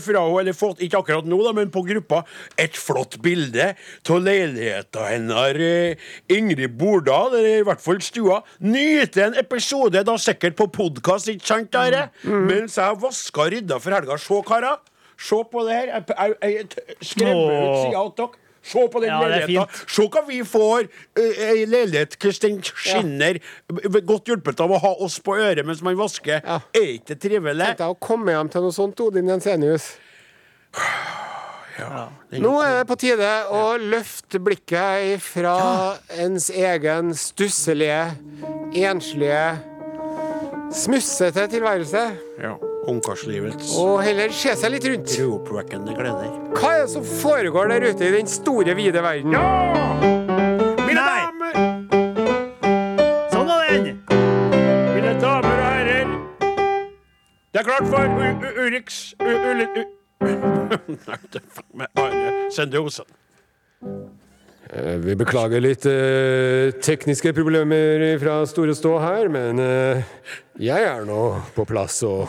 fra henne, eller fått, ikke akkurat nå, da, men på gruppa. Et flott bilde av leiligheta hennes. eh, Ingrid Bordal, eller i hvert fall stua. Nyte en episode, da sikkert på podkast, ikke sant, Are? Mens jeg vaska og rydda for helga. Se, karer. Se på det her. Jeg, jeg, jeg skremmer ut sida av dere. Se på den Ja, leiligheta. Se hva vi får. eh, Ei leilighet hvordan den skinner. Godt hjulpet av å ha oss på øret mens man vasker. Ja. Er ikke det trivelig? Tenkte jeg å komme hjem til noe sånt, Odin Jensenius. Ja. Nå er det på tide å løfte blikket fra ens egen stusselige, enslige, smussete tilværelse, Ja. Ungkarslivets og heller se seg litt rundt. gleder. Hva er det som foregår der ute i den store, vide verden? Ja! Mine Nei. damer, Sånn var den! mine damer og herrer. Det er klart for U U Urix U Ulle... U Nei, det faen meg Are Sende Eh, Vi beklager litt eh, tekniske problemer fra Store Stå her, men eh, jeg er nå på plass og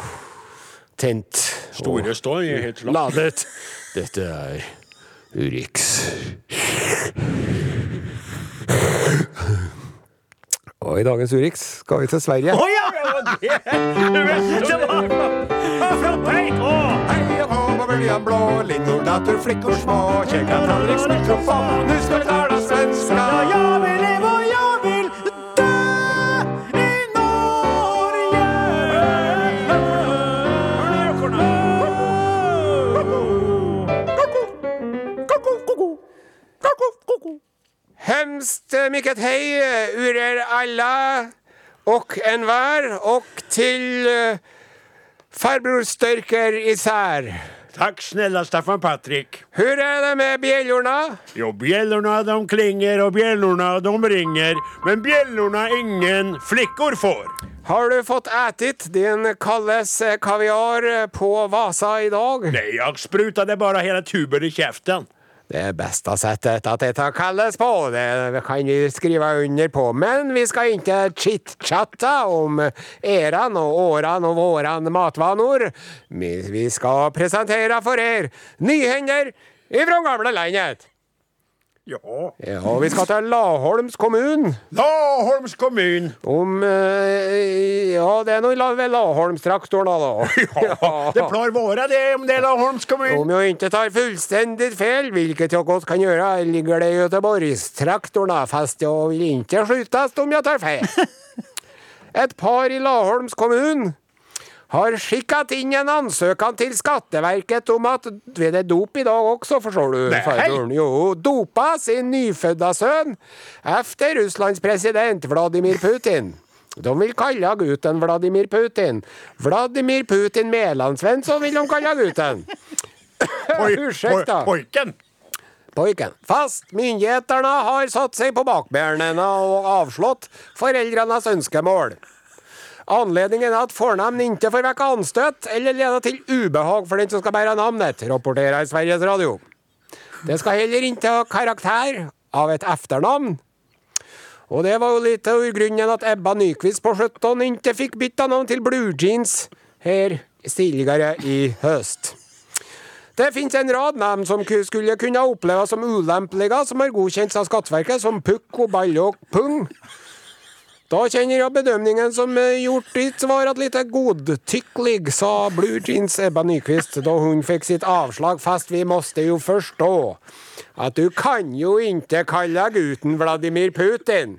tent. Store står i helt slapp. Ladet. Dette er Urix. Og i dagens Urix skal vi til Sverige. Å ja! Det var blir blå? Litt dator, flickor små. Kjeka tallriks mikrofon. Nu ska vi tala svenska. Jeg Hemskt mycket hej, ur er alla och envar och till eh, farbror Störker isär. Tack snälla Staffan Patrik. Hur är det med bjällorna? Jo, bjällorna de klinger och bjällorna de ringer. Men bjällorna ingen flickor får. Har du fått ätit din Kalles eh, kaviar eh, på Vasa idag? Nej, jag sprutade bara hela tuben i käften. Det beste settet at dette Kalles på, det kan vi skrive under på. Men vi skal ikke chit-chatte om æran og åran og våran matvanor. Vi vi presentere for dere er nyhender ifra gamle landet. Ja. Ja, vi skal til Laholms kommune. Laholms kommune. Om eh, Ja, det er noe ved Laholmstraktoren, da. Ja, det pleier være det om det er Laholms kommune. Om jeg ikke tar fullstendig feil, hvilket jeg godt kan gjøre, ligger det i Göteborgstraktoren da, fast jeg vil ikke skytes om jeg tar feil. Et par i Laholms kommune har skikket inn en ansøkan til Skatteverket om at ved det dop i dag også, forstår du, Nei. Jo, dopa sin nyfødda sønn efter Russlands president Vladimir Putin. De vil kalle gutten Vladimir Putin. Vladimir Putin Mæland-Svensson vil de kalle gutten. Unnskyld, da. Poiken. Pojken. Fast myndighetene har satt seg på bakbena og avslått foreldrenes ønskemål. Anledningen er at fornavn ikke får vekke anstøt eller lede til ubehag for den som skal bære navnet, rapporterer Sveriges Radio. Det skal heller ikke ha karakter av et etternavn. Og det var jo litt av grunnen at Ebba Nyquist på 17 ikke fikk bytta navn til Blue Jeans her tidligere i høst. Det finnes en rad navn som skulle kunne oppleves som ulempelige, som er godkjent av Skatteverket, som Pukko, Balle og Pung. Da kjenner jeg bedømningen som gjort ditt var at lite godtykkelig, sa Blue Jeans Ebba Nyquist da hun fikk sitt avslag, fast vi måste jo forstå at du kan jo ikke kalle gutten Vladimir Putin.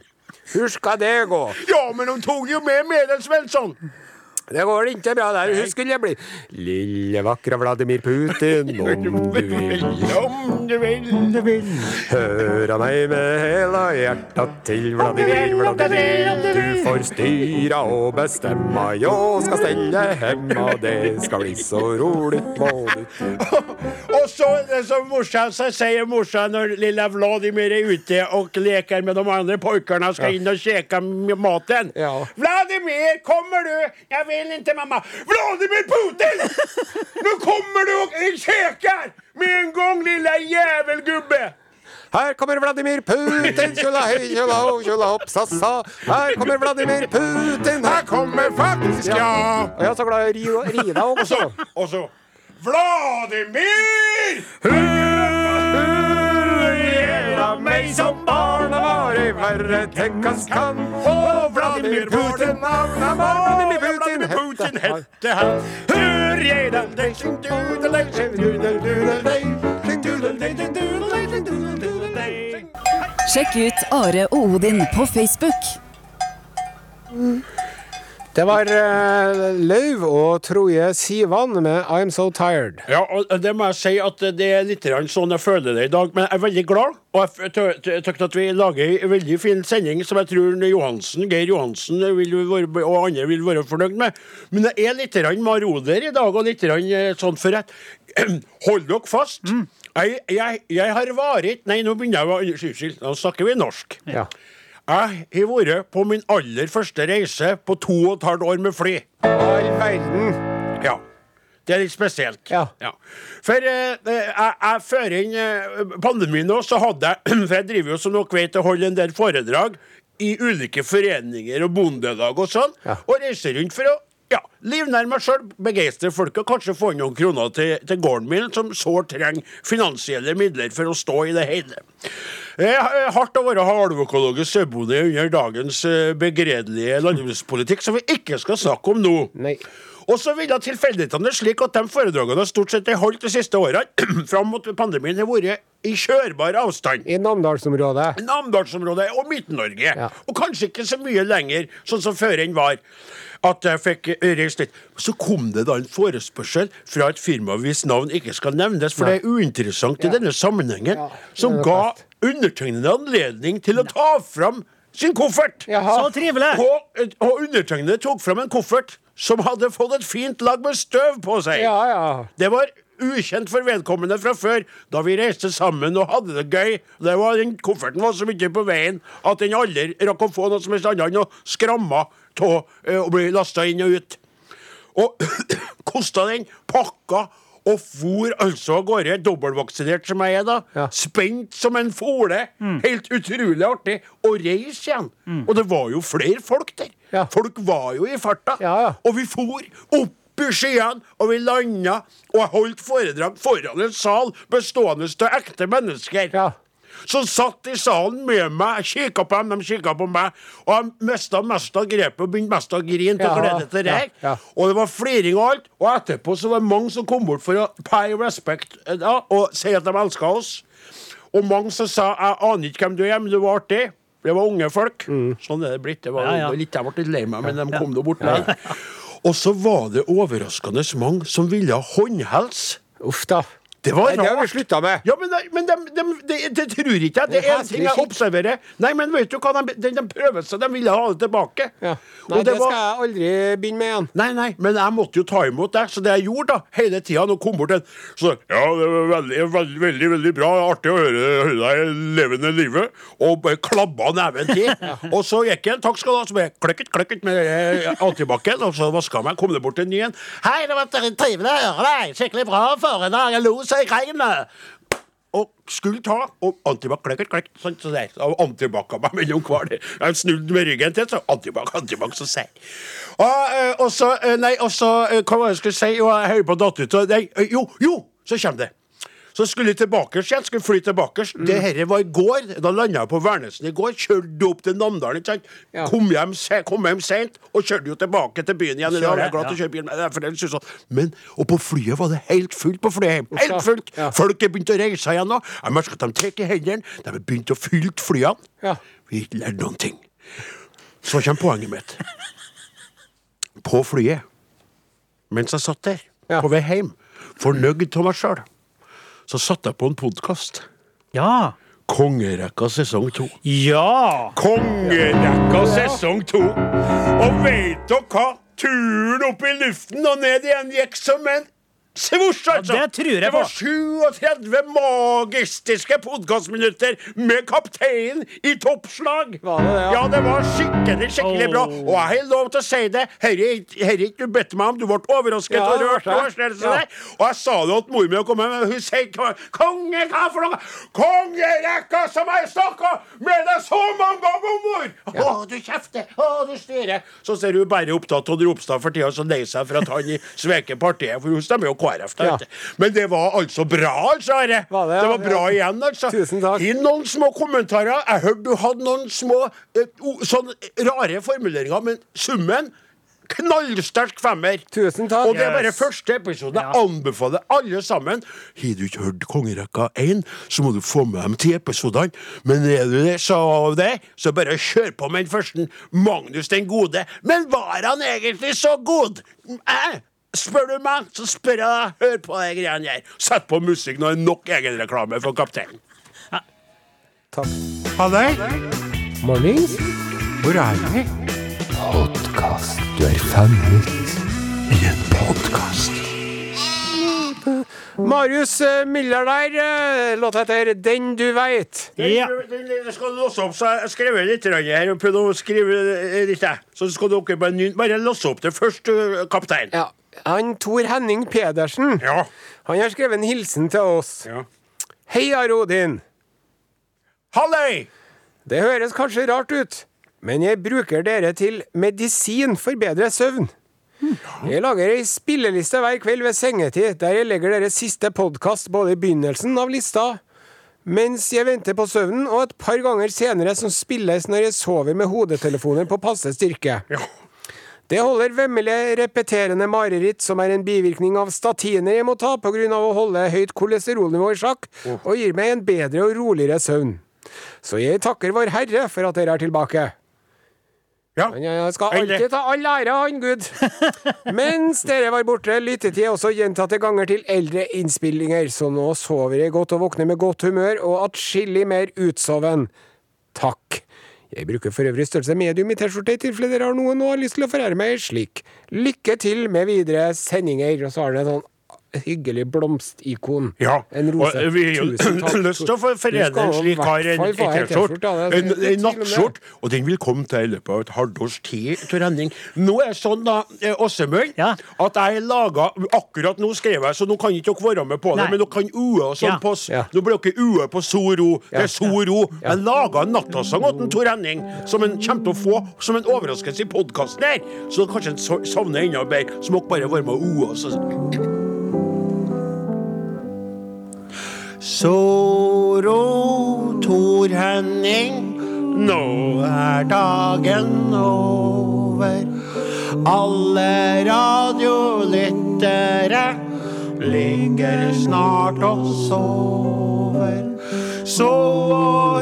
Hur skal det gå? Ja, men hun tok jo med Medel. Det går ikke bra der. Hun skulle bli Lille, vakre Vladimir Putin, om du vil. Om du vil, du vil. Høra meg med hele hjertet til Vladimir, Vladimir. Du får styra og bestemma, jeg skal stelle hemma, det skal bli så rolig må du Og så det som morsan så sier morsan når lille Vladimir er ute og leker med de andre pojkarna skal inn og kjeke maten. Ja. Vladimir, kommer du? Jeg vil ikke, mamma. Vladimir Putin! Nå kommer du jeg kjeker! Med en gang, lille jævelgubbe! Her kommer Vladimir Putin, tjola hei, tjola ho, tjola hopp, sa sa. Her kommer Vladimir Putin, Her kommer faktisk, ja. Og jeg er så glad i å ri- deg så, også. og så Vladimir! Hurra meg som barn var i verre tenkes kan. Og Vladimir Putin, navnet var Vladimir Putin, hette han. dei. Sjekk ut Are og Odin på Facebook. Det var uh, Lauv og Troje Sivan med I'm So Tired. Ja, og det må jeg si at det er litt sånn jeg føler det i dag. Men jeg er veldig glad, og jeg syns at vi lager en veldig fin sending som jeg tror Johansen, Geir Johansen vil være, og andre vil være fornøyd med. Men jeg er litt maroder i dag, og litt eh, sånn for at Hold dere fast. Jeg, jeg, jeg har vært Nei, nå begynner jeg å Unnskyld, nå snakker vi norsk. Ja. Jeg har vært på min aller første reise på to og et halvt år med fly. All verden. Ja. Det er litt spesielt. Ja. For eh, jeg, jeg før inn eh, pandemien nå, så hadde jeg For jeg driver jo som dere vet og holder en del foredrag i ulike foreninger og bondelag og sånn. Ja. Og reiser rundt for å ja, livnære meg sjøl, begeistre folk og kanskje få inn noen kroner til, til gården min, som sårt trenger finansielle midler for å stå i det hele. Det er hardt å være halvøkologisk sauebonde under dagens eh, begredelige landbrukspolitikk, som vi ikke skal snakke om nå. Nei. Og så ville tilfeldighetene slik at de foredragene stort sett er holdt de siste årene, fram mot pandemien, har vært i kjørbar avstand. I Namdalsområdet. Namdalsområdet og Midt-Norge. Ja. Og kanskje ikke så mye lenger, sånn som før enn var. At jeg fikk litt. Så kom det da en forespørsel fra et firma hvis navn ikke skal nevnes, for det er uinteressant i denne sammenhengen, som er ga best. Undertegnede anledning til å ta fram sin koffert. Jaha. Så trivelig! Og, og undertegnede tok fram en koffert som hadde fått et fint lag med støv på seg. Ja, ja. Det var ukjent for vedkommende fra før, da vi reiste sammen og hadde det gøy. Det var, den kofferten var så mye på veien at den aldri rakk å få noe som helst annet enn å skramme av og bli lasta inn og ut. Og kosta den, pakka og for altså av gårde, dobbeltvaksinert som jeg er, da. Ja. Spent som en fole. Helt utrolig artig. Og reise igjen. Og det var jo flere folk der. Ja. Folk var jo i farta. Ja, ja. Og vi for opp i skyene, og vi landa, og jeg holdt foredrag foran en sal bestående av ekte mennesker. Som satt i salen med meg. Jeg kikka på dem, de kikka på meg. Og jeg mista mest av grepet og begynte mest å grine Ja, glede til det her. Og det var fliring og alt. Og etterpå så var det mange som kom bort for å pay respect eh, da, og si at de elska oss. Og mange som sa 'jeg aner ikke hvem du er, men du var artig'. Det var unge folk. Sånn er det blitt. Det var, Ja, ja. litt, jeg ble litt lei meg, men de kom nå bort der. Og så var det overraskende mange som ville ha håndhelse. Uff da. Det var Nei, det har vi rart. slutta med. Ja, men, det- men de, de, de, det tror ikke jeg. Det er én en ting jeg observerer. Nei, men vet du hva? De, de, de prøver seg. De ville ha det tilbake. Ja. Nei, det, det, var- skal jeg aldri begynne med igjen. Nei, nei, men jeg måtte jo ta imot det. Så det jeg gjorde da, hele tida, nå kom bort en Så ja, det var veldig, veldig, veldig, veldig bra. Artig å høre, høre deg levende livet. Og klabba neven til. Og så gikk jeg, takk skal du ha, så bare kløkket, kløkket med eh, antibac-en, og så vaska meg. Kom det bort en ny en. Hei, det var trivelig å høre deg. Skikkelig bra foredrag. Jeg lo så jeg grein. Og skulle ta, og antibac klekket, klekket, sånn så der. Og antibac av meg mellom hver. Jeg snudde med ryggen til, så antibac, antibac, så sier og, eh, og så, eh, nei, og så, eh, hva var det jeg skulle si? Jo, jeg hører på datter og nei, jo, jo, så kommer det. Så skulle jeg tilbake igjen, skulle fly tilbake. Det her var i går. Da landa jeg på Værnesen i går. Kjørte opp til Namdalen. ikke sant? Ja. Kom hjem, se, kom hjem seint og kjørte jo tilbake til byen igjen. Kjører. Jeg er glad til å kjøre bil, men det er for det synes jeg- Men, og på flyet var det helt fullt på flyet hjem. Helt fullt! Ja. Folk er begynt å reise igjen nå. Jeg merker at de trekker i hendene. De har begynt å fylle flyene. Ja. Vi lærte noen ting. Så kommer poenget mitt. På flyet, mens jeg satt der, Ja. på vei hjem, fornøyd av meg sjøl, så satte jeg på en podkast. Ja. Kongerekka sesong to. Ja! Kongerekka sesong to. Og veit dere hva? Turen opp i luften og ned igjen gikk som en svosj, altså. Ja, det tror jeg det var 37 magistiske podkastminutter med kapteinen i toppslag. Var det det, ja? ja? det var skikkelig, skikkelig bra. Og jeg har lov til å si det. Herre er ikke- du bedt meg om. Du ble overrasket Ja, og rørt. Og, jeg. Ja. og jeg sa det til mor mi, og hun sier Konge, hva for noe? Kongerekka som jeg snakka med deg så mange ganger, mor! Å, du kjefter! Å, du styrer! Så ser hun bare opptatt av Ropstad for tida, så lei seg for at han sveker partiet, for hun stemmer jo KrF. Da, Ja. Men det var altså bra, altså, Are. Var det, ja? var bra igjen, altså. Tusen takk. I noen små kommentarer. Jeg hørte du hadde noen små eh, sånn rare formuleringer, men summen Knallsterk femmer. Tusen takk. Og det er bare Yes. første episode. Jeg Ja. anbefaler alle sammen. Har du ikke hørt Kongerekka 1, så må du få med dem til episodene. Men er du det, så av det, så bare kjør på med den første. Magnus den gode. Men var han egentlig så god? Eh? Spør du meg, så spør jeg deg. Hør på de greiene der. Sett på musikk når det er nok egenreklame for kapteinen. Takk. Halløy, Mornings. hvor er vi? Podkast. Du er fanget. I en podkast. Marius Miller Müller der. eh, Låta heter 'Den du veit'. Ja. Den, skal låse opp, så jeg har skrevet litt her. og Prøvd å skrive eh, litt. Så skal dere bare, bare låse opp det først, eh, kaptein. Ja. Han Tor Henning Pedersen Ja. Han har skrevet en hilsen til oss. ja. Hei, Arodin. Halløy! Det høres kanskje rart ut, men jeg bruker dere til medisin for bedre søvn. Jeg lager ei spilleliste hver kveld ved sengetid, der jeg legger deres siste podkast både i begynnelsen av lista, mens jeg venter på søvnen, og et par ganger senere som spilles når jeg sover med hodetelefoner på passe styrke. Ja. Det holder vemmelige, repeterende mareritt som er en bivirkning av statiner jeg må ta pga. å holde høyt kolesterolnivå i sjakk, og gir meg en bedre og roligere søvn. Så jeg takker Vår Herre for at dere er tilbake. Ja. Men jeg skal alltid ta all ære av han Gud. Mens dere var borte, lyttet jeg også gjentatte ganger til eldre innspillinger, så nå sover jeg godt og våkner med godt humør og atskillig mer utsoven. Takk. Jeg bruker for øvrig størrelse medium i T-skjorte i tilfelle dere har noen og har lyst til å forære meg slik. Lykke til med videre sendinger. Og så har han en sånn hyggelig blomstikon. Ja, En rose. og eh, vi har lyst til å forene en slik kar en T-skjorte. En, en tvil om det. nattskjort. Og den vil komme til i løpet av et halvt års tid. Tor Henning. Nå er det sånn, da, eh, Åsemund, Ja. at jeg laga Akkurat nå skrev jeg, så nå kan ikke dere være med på det, Nei. men dere kan ue og sånn Ja. på Ja. Nå blir dere ue på Soro. Det er Soro. Ja. Jeg laga en nattasang til Tor Henning som en kommer til å få som en overraskelse i podkasten her. Så kanskje en so- savner enda bedre. Så må dere bare være med og ue. Så Soro Tor Henning, nå er dagen over. Alle radiolyttere ligger snart og sover. Så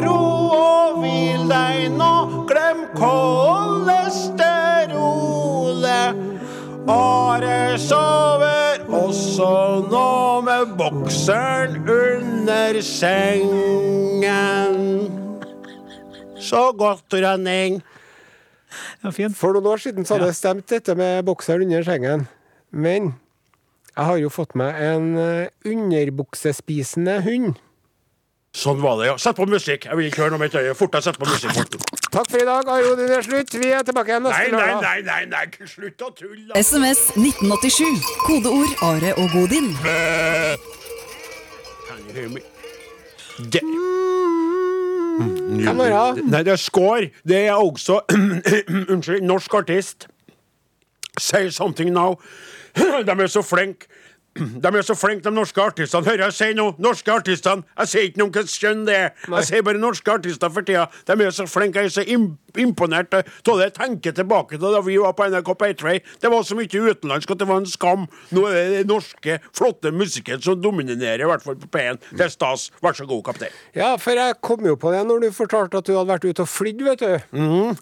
ro og hvil deg nå, glem kolesterolet. Are sover også nå med bokseren under sengen. Så godt, Rønning. Ja. For noen år siden så hadde jeg stemt dette med bokseren under sengen. Men jeg har jo fått meg en eh, underbuksespisende hund. Sånn var det, ja. Sett på musikk. Jeg vil ikke høre noe med et øye. Fort deg, sett på musikk. Morten. Takk for i dag. Are Odin er slutt. Vi er tilbake igjen Nei, neste nei, lørdag. nei, nei, nei. slutt å tulle. SMS 1987. Kodeord Are og Godin. You hear me? Det Kan være. Nei, det er Skår. Det er også Unnskyld. Norsk artist. Say something now. De er så flinke. De er så flinke, de norske artistene. Hører jeg si nå? Norske artistene. Jeg sier ikke noe om hvilket kjønn det er. Jeg sier bare norske artister for tida. De er så flinke. Jeg er så imponert av det. Tenker tilbake til da vi var på NRK P3. Det var så mye utenlandsk at det var en skam. Nå er det den norske, flotte musikken som dominerer, i hvert fall på P1. Det er stas. Vær så god, kaptein. Ja, for jeg kom jo på det når du fortalte at du hadde vært ute og flydd, vet du.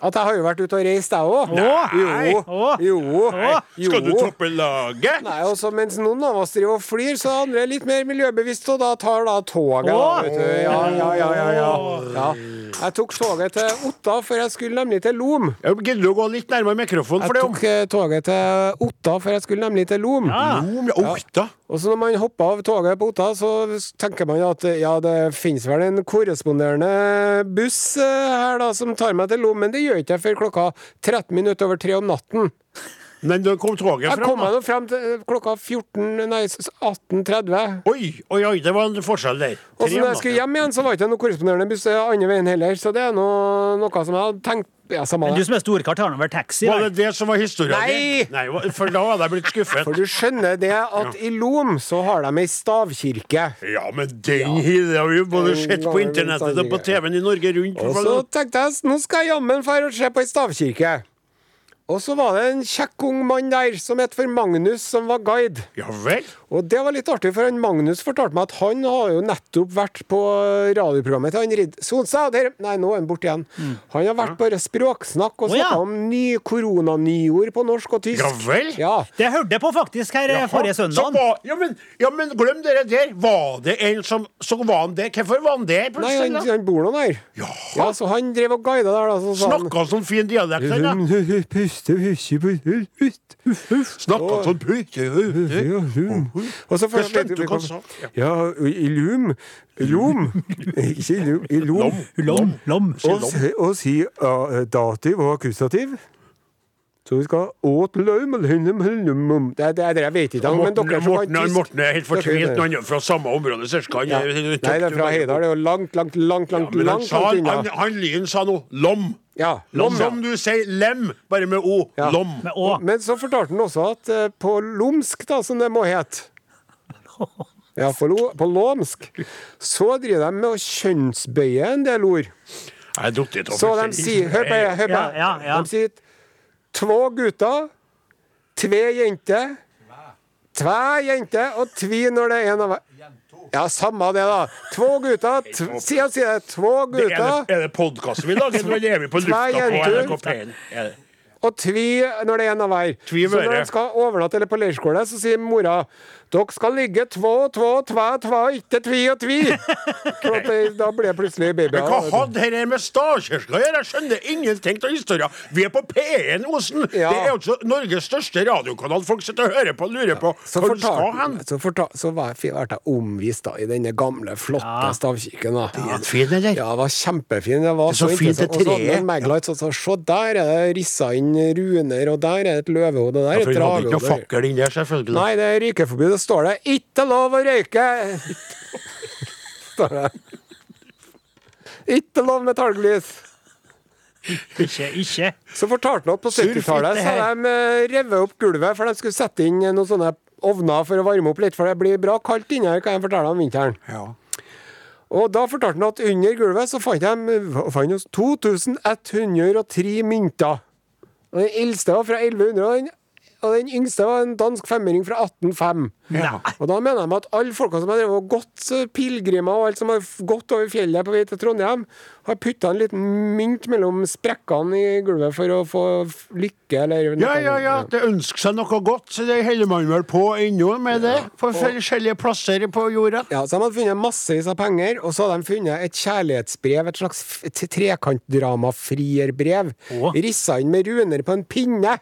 At jeg har jo vært ute og reist, jeg òg. Nei. Jo. Jo. jo. Skal du toppe laget? Nei, også mens noen av oss driver og flyr, så andre er litt mer miljøbevisst, og da tar da toget. Da, vet du. Ja, ja, ja, ja. Jeg tok toget til Otta, for jeg skulle nemlig til Lom. Gidder du å gå litt nærmere mikrofonen Jeg tok eh, toget til Otta, for jeg skulle nemlig til Lom. Lom, oh. Og så når man hopper av toget på Otta, så tenker man at ja, det finnes vel en korresponderende buss eh, her da, som tar meg til Lom, men det gjør ikke jeg før klokka 13 minutter over tre om natten. Men da kom toget Jeg fram. kom meg nå frem til eh, klokka 14, nei, 18.30. Oi, oi, oi, det var en forskjell der. Og så når jeg skulle hjem igjen, så var det ikke noe korresponderende buss andre veien heller, så det er noe, noe som jeg hadde tenkt ja, Men du som er storkart, har nå vel taxi? Var det det som var historien Nei! din? Nei! For da hadde jeg blitt skuffet. For du skjønner det at i Lom så har de ei stavkirke. Ja, men den har vi jo både sett på internettet og på. TV-en i Norge Rundt. Og så tenkte jeg nå skal jeg jammen dra og se på ei stavkirke. Og så var det en kjekk ung mann der som het for Magnus, som var guide. Ja vel? Og det var litt artig, for han Magnus fortalte meg at han har jo nettopp vært på radioprogrammet til han Ridd Sonstad. Der, nei, nå er han borte igjen. Han har vært bare språksnakk og Å, ja. om ny koronanyord på norsk og tysk. Ja vel? Ja. Det hørte jeg på faktisk her eh, Jaha, forrige søndag. ja, men, ja, men glem dere der. Var det en som Så var han der. Hvorfor var han der Nei, han, han bor nå der. Ja, så han drev og guida der, da. Så Snakka sånn fin dialekt, han da? Puste, puste, puste, Snakka sånn putte Og så Jeg hva han sa. Ja. I lum. Lom Ikke i lum, i lom. Lom, lom. Og, si- uh, dativ og akkusativ Så vi skal åt Det er det det jeg vet ikke Men Morten, dere som Morten, kan han, Morten er helt fortvilt når han er fra samme område. Cirka. Han ja. er- Nei, det er fra Heidal. Det er jo langt, langt, langt, langt, ja, langt, sa, langt han, unna han Lyn sa noe lom. Ja, lom, ja. Som du sier lem, bare med o. Ja. Lom. Med å. Men så fortalte han også at uh, på lomsk, da, som det må hete Ja, på, lo, på lomsk Så driver de med å kjønnsbøye en del ord. Jeg er duktig Så de sier Hør på det. Hør på Ja, det. ja, ja. De sier två gutter, tve jenter, tve jenter og tvi når det er en av hver. Ja, samme det, da. Två gutter Si og si det. Två er gutter det, er det podkasten vi lager, Nå er vi på lufta på jenter. NRK P1? Er og tvi når det er en av hver. Så når de skal overnatte eller på leirskole, så sier mora dere skal ligge två, två, tva, tva, ikke tvi og tvi. Det, da ble jeg plutselig babyer. Men hva hadde dette med stavkirka å gjøre? Jeg skjønner ingenting av historien. Vi er på P1, Osen. Ja. Det er altså Norges største radiokanal. Folk sitter og hører på og lurer på Så, hvor du skal hen. så, fortalte, så var jeg, ble jeg omvist da, i denne gamle, flotte stavkirken. da. Er den fin, eller? Ja, det var kjempefin. Det var Det er så så, fint, det treet. Og så se, der er det rissa inn runer, og der er det et løvehode, og der Ja, er for et vi hadde ikke noe dragehode. fakkel inni der, selvfølgelig. Nei, det er røykeforbud. Det står det 'ikke lov å røyke'. står det. Ikke lov med talglys. Ikke, ikke. Så fortalte han at på 70-tallet så hadde de eh, revet opp gulvet, for de skulle sette inn noen sånne ovner for å varme opp litt, for det blir bra kaldt inni her, kan jeg fortelle om vinteren. Ja. Og da fortalte han at under gulvet så fant de 2103 mynter. Og den eldste var fra 1100, og den, og den yngste var en dansk femmering fra 1805. Ja. Og da mener de at alle folka som har drevet gått eh, pilegrimer, og alt som har gått over fjellet på vei til Trondheim, har putta en liten mynt mellom sprekkene i gulvet for å få lykke, eller Ja, ja, ja. Det ønsker seg noe godt, så det holder man vel på ennå med det. På forskjellige plasser på jorda. Ja, så De hadde funnet massevis av penger, og så hadde de funnet et kjærlighetsbrev, et slags trekantdrama-frierbrev, rissa inn med runer på en pinne.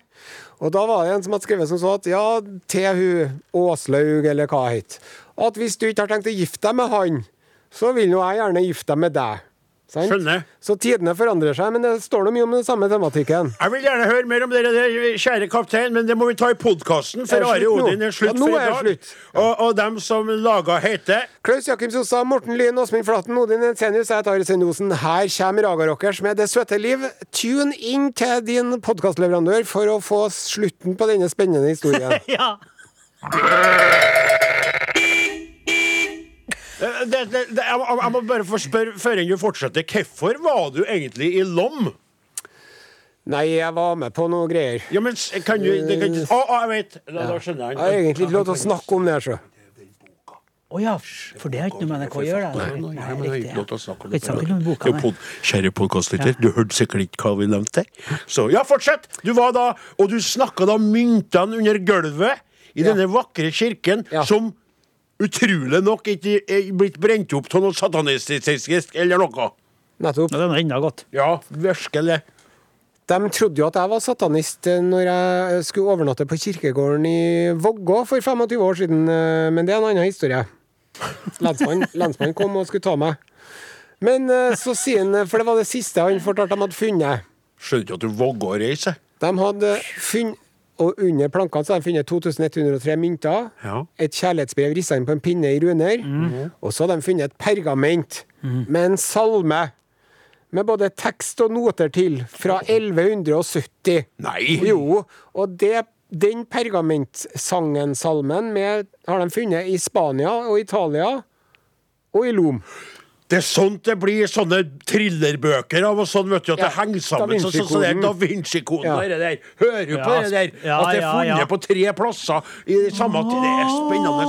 Og da var det en som hadde skrevet som så at ja, til hun Åslaug, eller hva het, at hvis du ikke har tenkt å gifte deg med han, så vil nå jeg gjerne gifte deg med deg. Sant? Skjønner. Så tidene forandrer seg, men det står noe mye om den samme tematikken. Jeg vil gjerne høre mer om dere der, kjære kaptein, men det må vi ta i podkasten, for det Are? Odin er slutt Ja, nå for i dag. slutt. Og, og dem som laga heter Klaus Jakim Sosa, Morten Lyn, Åsmund Flaten, Odin Ensenius, jeg heter Are Sendosen. Her kommer Raga Rockers med Det søte liv. Tune inn til din podkastleverandør for å få slutten på denne spennende historien. Ja. Eh, det, det, det, jeg, må- jeg må bare få spørre før du fortsetter. Hvorfor var du egentlig i Lom? Nei, jeg var med på noe greier. Ja, men s- kan du det kan ikke Å, å, jeg vet! Da, da skjønner jeg. Jeg har egentlig ikke lov til å snakke om det. her, Så. Å ja, for det har ikke noe med NRK å gjøre. det. Nei, Nei, men har riktig, ikke lov til å snakke om Kan ikke om boka, Jo, nei. pod, kjære podkastlytter, du hørte sikkert ikke hva vi nevnte der. Så ja, fortsett! Du var da, og du snakka da myntene under gulvet i denne vakre kirken, Ja. som utrolig nok ikke blitt brent opp av noe satanistisk eller noe. Nettopp. Ja, Den er enda godt. Ja, virkelig. De trodde jo at jeg var satanist når jeg skulle overnatte på kirkegården i Vågå for 25 år siden, eh, men det er en annen historie. Lensmannen lensmann kom og skulle ta meg. Men eh, så sier han, for det var det siste han fortalte de hadde funnet. Skjønner ikke at du våger å reise. De hadde funnet og under plankene så hadde de funnet 2103 mynter, Ja. et kjærlighetsbrev rissa inn på en pinne i runer, og så har de funnet et pergament med en salme med både tekst og noter til, fra 1170. Nei! Jo, og det, den pergamentsangen-salmen har de funnet i Spania og Italia og i Lom. Det er sånt det blir sånne thrillerbøker av og sånn, vet du, at Ja, det henger sammen. Da Sånn som så det er Da Vinci-koden. Ja. og det der. Hører du på det der? ja, At det er funnet ja. på tre plasser i samme tid. Det er spennende.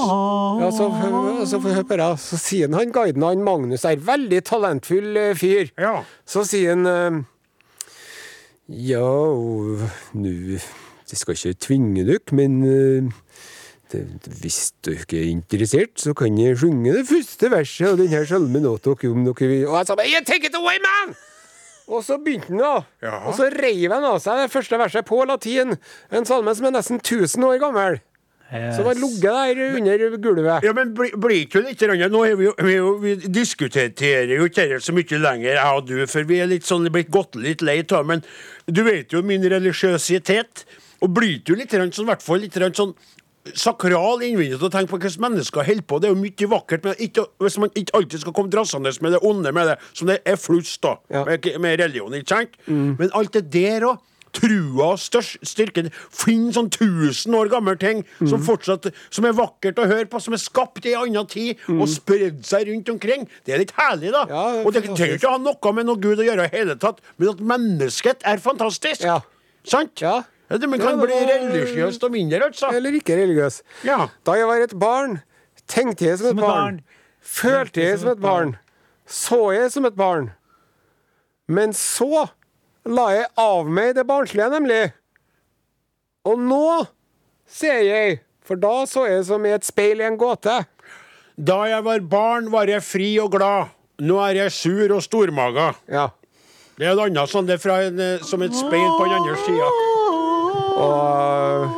Ja, så, så får jeg høre. Så sier han, han guiden han Magnus er veldig talentfull eh, fyr. Ja. Så sier han eh, Ja, nå Jeg skal ikke tvinge dere, men eh, det, hvis dere er interessert, så kan jeg synge det første verset av denne salmen åt dere om dere vil. Og jeg sa bare «Yeah, Take it away, man! Og så begynte han, da. Ja. Og så reiv han av seg det første verset på latin. En salme som er nesten 1000 år gammel. Som har ligget der under gulvet. Ja, men blir bli ikke litt grann, Nå er vi vi, vi diskuterer jo ikke dette så mye lenger, jeg og du, for vi er litt sånn blitt gått litt lei av men du vet jo min religiøsitet. Og blir du litt sånn, i hvert fall litt sånn sakral innvendig til å tenke på hvordan mennesker holder på. Det er jo mye vakkert, men ikke, hvis man ikke alltid skal komme drassende med det onde med det, som det er flust da, Ja. med, med religion, ikke sant? Men alt det der òg. Trua størst, styrken Finn sånn tusen år gammel ting som fortsatt Som er vakkert å høre på, som er skapt i ei anna tid, og spredd seg rundt omkring. Det er litt herlig, da. Ja, det og det trenger ikke å ha noe med noe Gud å gjøre i hele tatt, men at mennesket er fantastisk. Ja. Sant? Ja. Ja, det, man Ja, kan det bli religiøst og mindre, altså. Eller ikke religiøs. Ja. Da jeg var et barn, tenkte jeg som, et et barn. barn. Følte jeg som et barn. Så jeg som et barn. Men så la jeg av meg det barnslige, nemlig. Og nå ser jeg, for da så jeg som i et speil i en gåte. Da jeg var barn, var jeg fri og glad. Nå er jeg sur og stormaga. Ja. Det er et annet sånn, det er fra en, eh, som et speil på den andre sida. Og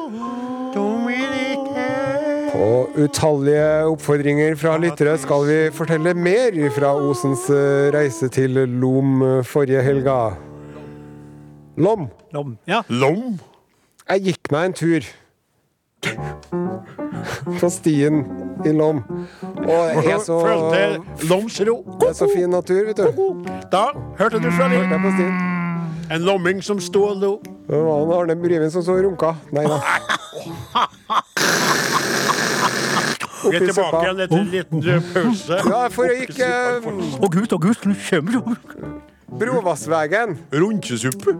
på utallige oppfordringer fra lyttere skal vi fortelle mer fra Osens eh, reise til Lom eh, forrige helga. Lom. Lom. Ja. Lom? Jeg gikk meg en tur på stien i Lom. Og det er så, Følte Lomsro. det er så fin natur, vet du. Da hørte du fra Hørte En lomming som sto og lo. Det var han Arne Bryven som så runka. Nei da. Vi er tilbake igjen etter en liten eh, pause. Ja, for jeg gikk eh, Å gud, å gud, nå kommer du. Brovassvegen. Runkesuppe.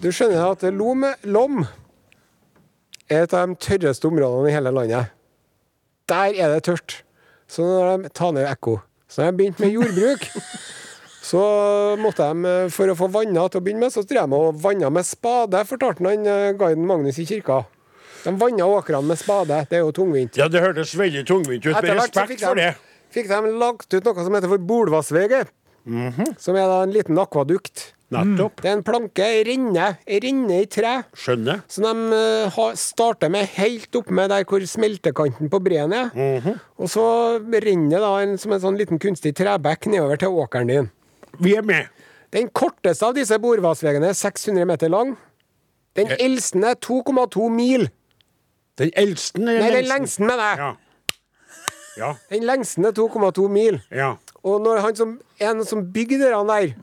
Du skjønner at Lom, Lom er et av de tørreste områdene i hele landet. Der er det tørt. Så når de tar ned ekko Så har de begynt med jordbruk, så måtte de, for å få vanna til å begynne med, så drev de og vanna med spade, fortalte han eh, guiden Magnus i kirka. De vanna åkrene med spade. Det er jo tungvint. Ja, det hørtes veldig tungvint ut. Med respekt for det. fikk de lagt ut noe som heter for Bolvassveget. Som er da en liten akvadukt. Nettopp. Det er en planke, ei renne, ei renne i tre. Skjønner. Så de uh, starter med helt oppe med der hvor smeltekanten på breen er. Og så renner det da en, som en sånn liten kunstig trebekk nedover til åkeren din. Vi er med. Den korteste av disse bordvassveiene er 600 meter lang. Den Ja. eldste er 2,2 mil. Den eldste er Nei, den lengste med det. Ja. Ja. Den lengste er 2,2 mil. ja. Og når han som, en som bygde den der,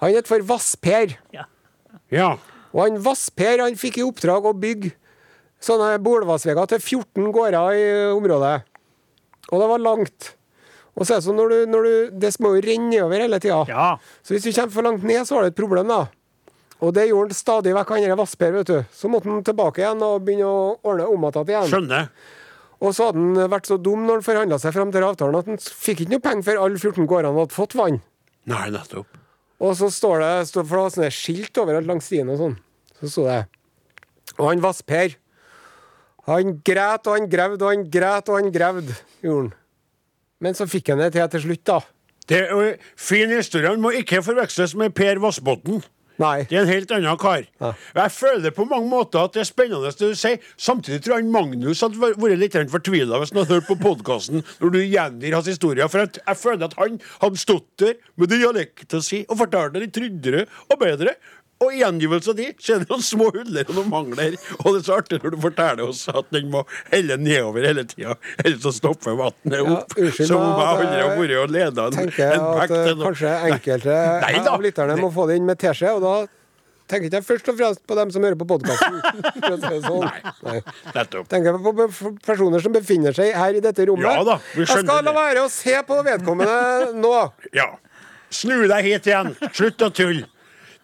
han het for Vassper. Ja. Og han Vassper han fikk i oppdrag å bygge sånne bolvassveier til 14 gårder i området. Og det var langt. Og så er det sånn når du, når du Det må jo renne nedover hele tida. Ja. Så hvis du kommer for langt ned, så har du et problem, da. Og det gjorde han stadig vekk, han Vasper, vet du. Så måtte han tilbake igjen og begynne å ordne om igjen. Skjønner. Og så hadde han vært så dum når han forhandla seg fram til avtalen at han fikk ikke noe penger før alle 14 gårdene hadde fått vann. Nei, nettopp. Og så står det, står, for det var sånne skilt overalt langs stien og sånn. Så sto det Og han Vasper, han græt og han grevde og han græt og han grevde, gjorde han. Men så fikk han det til til slutt, da. Det jo fin historie. Han må ikke forveksles med Per Vassbotn. Nei. Det er en helt annen kar. Ja. Jeg føler på mange måter at det er spennende det du sier. Samtidig tror jeg Magnus hadde vært litt fortvila hvis han hadde hørt på podkasten når du gjengir hans historie. For jeg føler at han hadde stått der med dialekta si og fortalt det litt tryggere og bedre. Og i gjengivelsen de så er det noen små huller og noen mangler. Og det er så artig når du forteller oss at den må helle nedover hele tida, ellers så stopper vannet opp. Ja, unnskyld som om jeg aldri har vært og leda en, en eh, til noe. kanskje enkelte Nei Nei av lytterne må få det inn med teskje, og da tenker ikke jeg først og fremst på dem som hører på podkasten. Sånn. Nei. Nettopp. Tenker på personer som befinner seg her i dette rommet. Ja da, vi jeg skal la være å se på vedkommende nå. Ja. Snu deg hit igjen. Slutt å tulle.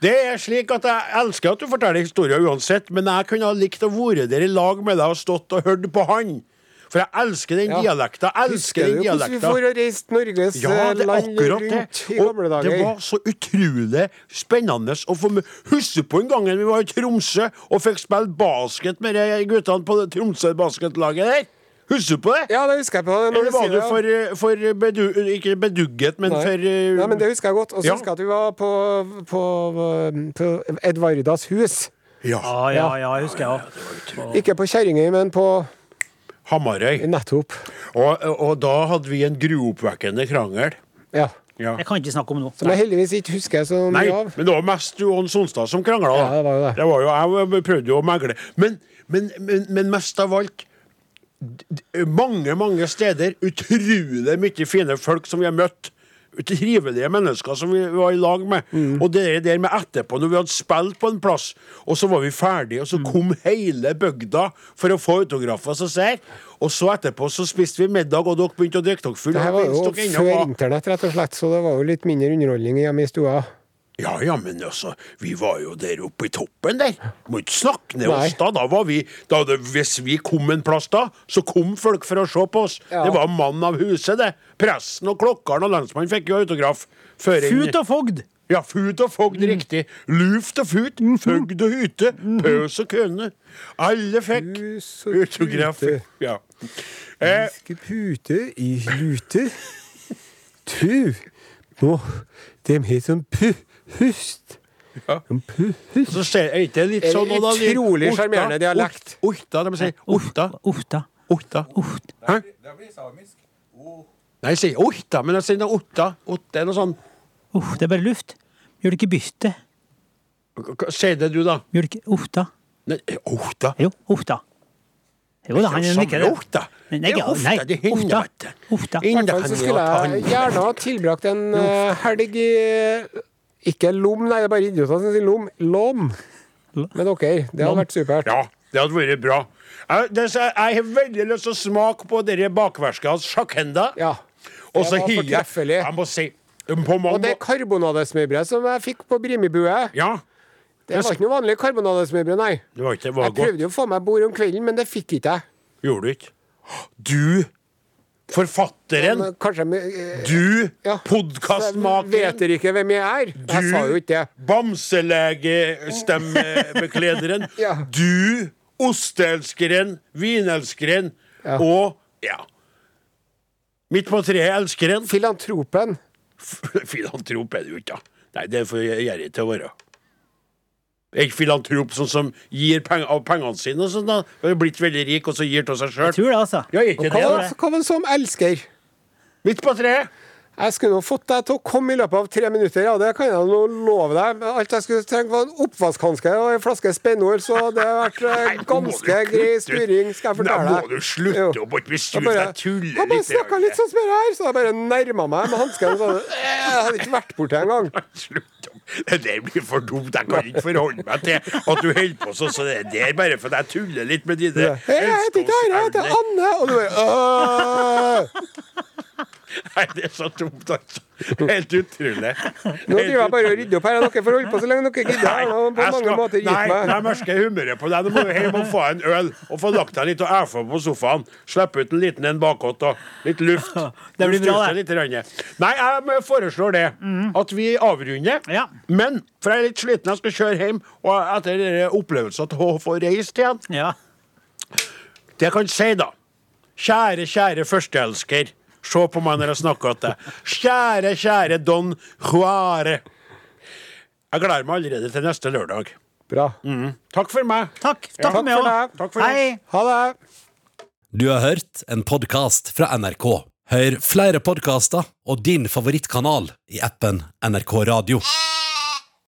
Det er slik at Jeg elsker at du forteller historier uansett, men jeg kunne ha likt å være der i lag med deg og stått og hørt på han. For jeg elsker den Ja. dialekta. Jeg Husker elsker du den hvordan vi får reist Norges Ja, det er land det. rundt i gamle dager? det var så utrolig spennende å få med Husker på en gang vi var i Tromsø og fikk spille basket med de guttene på det Tromsø basketlaget der? Husker du på det? Ja, det husker jeg på. Når Eller du var du for, for bedu, ikke bedugget, men Nei. for uh, Nei, men det husker jeg godt. Og så Ja. husker jeg at vi var på, på, på Edvardas hus. Ja, Ja, ja, ja, jeg husker jeg òg. Ikke på Kjerringøy, men på Hamarøy. Nettopp. Og, og da hadde vi en gruoppvekkende krangel. Ja. Ja. Jeg kan ikke snakke om noe. Som jeg heldigvis ikke husker så Nei, mye av. men det var mest Johan Sonstad som krangla. Ja, det var jo det. det var jo, jeg prøvde jo å megle. Men, men, men, men mest av alt Mange, mange steder utrolig mye fine folk som vi har møtt. Trivelige mennesker som vi var i lag med. Mm. Og det der med etterpå, når vi hadde spilt på en plass, og så var vi ferdige, og så Mm. kom hele bygda for å få autografer som ser. Og så etterpå så spiste vi middag, og dere begynte å drikke dere full. Det var jo før internett, rett og slett, så det var jo litt mindre underholdning hjemme i stua. Ja, ja, men altså, vi var jo der oppe i toppen der. Må ikke snakke ned Nei. oss da. Da var vi, da det, Hvis vi kom en plass da, så kom folk for å se på oss. Ja. Det var mannen av huset, det. Presten og klokkeren og lensmannen fikk jo autograf. Fut og fogd! Ja, fut og fogd, riktig. Luft og fut, fogd og hyte, pøs og køne. Alle fikk autograf. Ja. Eh, Skal pute i lute. Tu. Nå, dem har sånn pu-hust. Ja. Pust. så ser er ikke litt sånn En utrolig Orta, sjarmerende dialekt. Orta, de sier Orta. Ofta. Orta. Hæ? Nei, jeg sier Orta, men jeg sier Otta. Otta er noe sånn Uff, det er bare luft. Gjør det ikke byste. Hva- Sier det du, da? Gjør det ikke Ofta. Nei, Orta? Jo, ofta. Jo da, han Det er jo nikker det. Orta. Nei, Det er ofte, nei, det ikke. Ofte. I hvert fall så skulle jeg gjerne ha tilbrakt en eh, helg i Ikke lom, nei, det er bare idioter som sier lom. Lom. Med dere. Det hadde Lom. vært supert. Ja. Det hadde vært bra. Jeg, har veldig lyst til å smake på dere bakverskene sjakenda. Ja. Og så higer jeg. Må si på mange Og det karbonadesmørbrødet som jeg fikk på Brimibue, Ja, det var ikke noe vanlig karbonadesmørbrød, nei. det var ikke det var Jeg godt. prøvde jo å få meg bord om kvelden, men det fikk ikke jeg. Gjorde du ikke? Du, forfatteren. Men Kanskje eh, Du, ja. Podkastmakeren. Vet dere ikke hvem jeg er? Jeg sa jo ikke det. Bamselegestemebeklederen. Ja. Du, osteelskeren, vinelskeren Ja. og ja. Midt på treet elskeren. Filantropen. Filantrop er du ikke, da. Nei, det får jeg gjerrig til å være. Jeg er ikke filantrop sånn som gir peng av pengene sine og sånn, da. Har blitt veldig rik og så gir til seg Jeg sjøl. tror det, altså. Ja, ikke Hva det, var, da. som elsker? Midt på treet. Jeg skulle nå fått deg til å komme i løpet av tre minutter, ja, det kan jeg nå love deg. Alt jeg skulle trengt, var en oppvaskhanske og en flaske spennord, så det har vært eh, Nei, ganske grei styring, skal jeg fortelle deg. Nå må du slutte Jo. å bare bli deg, tulle litt. jeg bare snakka litt sånn som det her, så jeg bare nærma meg med hansken. Jeg hadde ikke vært borti engang. Det blir for dumt. Jeg kan ikke forholde meg til at du holder på sånn som det der, bare fordi jeg tuller litt med dine Hei, jeg heter ikke Are, jeg heter Anne. Og du bare! Nei, det er så dumt, altså. Helt utrolig. Nå driver jeg bare og rydder opp her. Dere får holde på så lenge dere gidder. Jeg på mange skal- måter gitt nei, meg. nei, merker humøret på deg. Nå må du hjem og få en øl og få lagt deg litt og æfe på sofaen. Slippe ut en liten en bakåt og litt luft. Det blir bra, det. Nei, jeg foreslår det. At vi avrunder. Ja. Men for jeg er litt sliten, jeg skal kjøre hjem, og etter denne opplevelsen av å få reist igjen Ja. Det jeg kan si, da. Kjære, kjære førsteelsker. Se på meg når jeg snakker til deg. Kjære, kjære Don Juare. Jeg gleder meg allerede til neste lørdag. Bra. Takk for meg. Takk. Takk for meg for òg. deg. Takk for. Hei. Ha det. Du har hørt en podkast fra NRK. Hør flere podkaster og din favorittkanal i appen NRK Radio.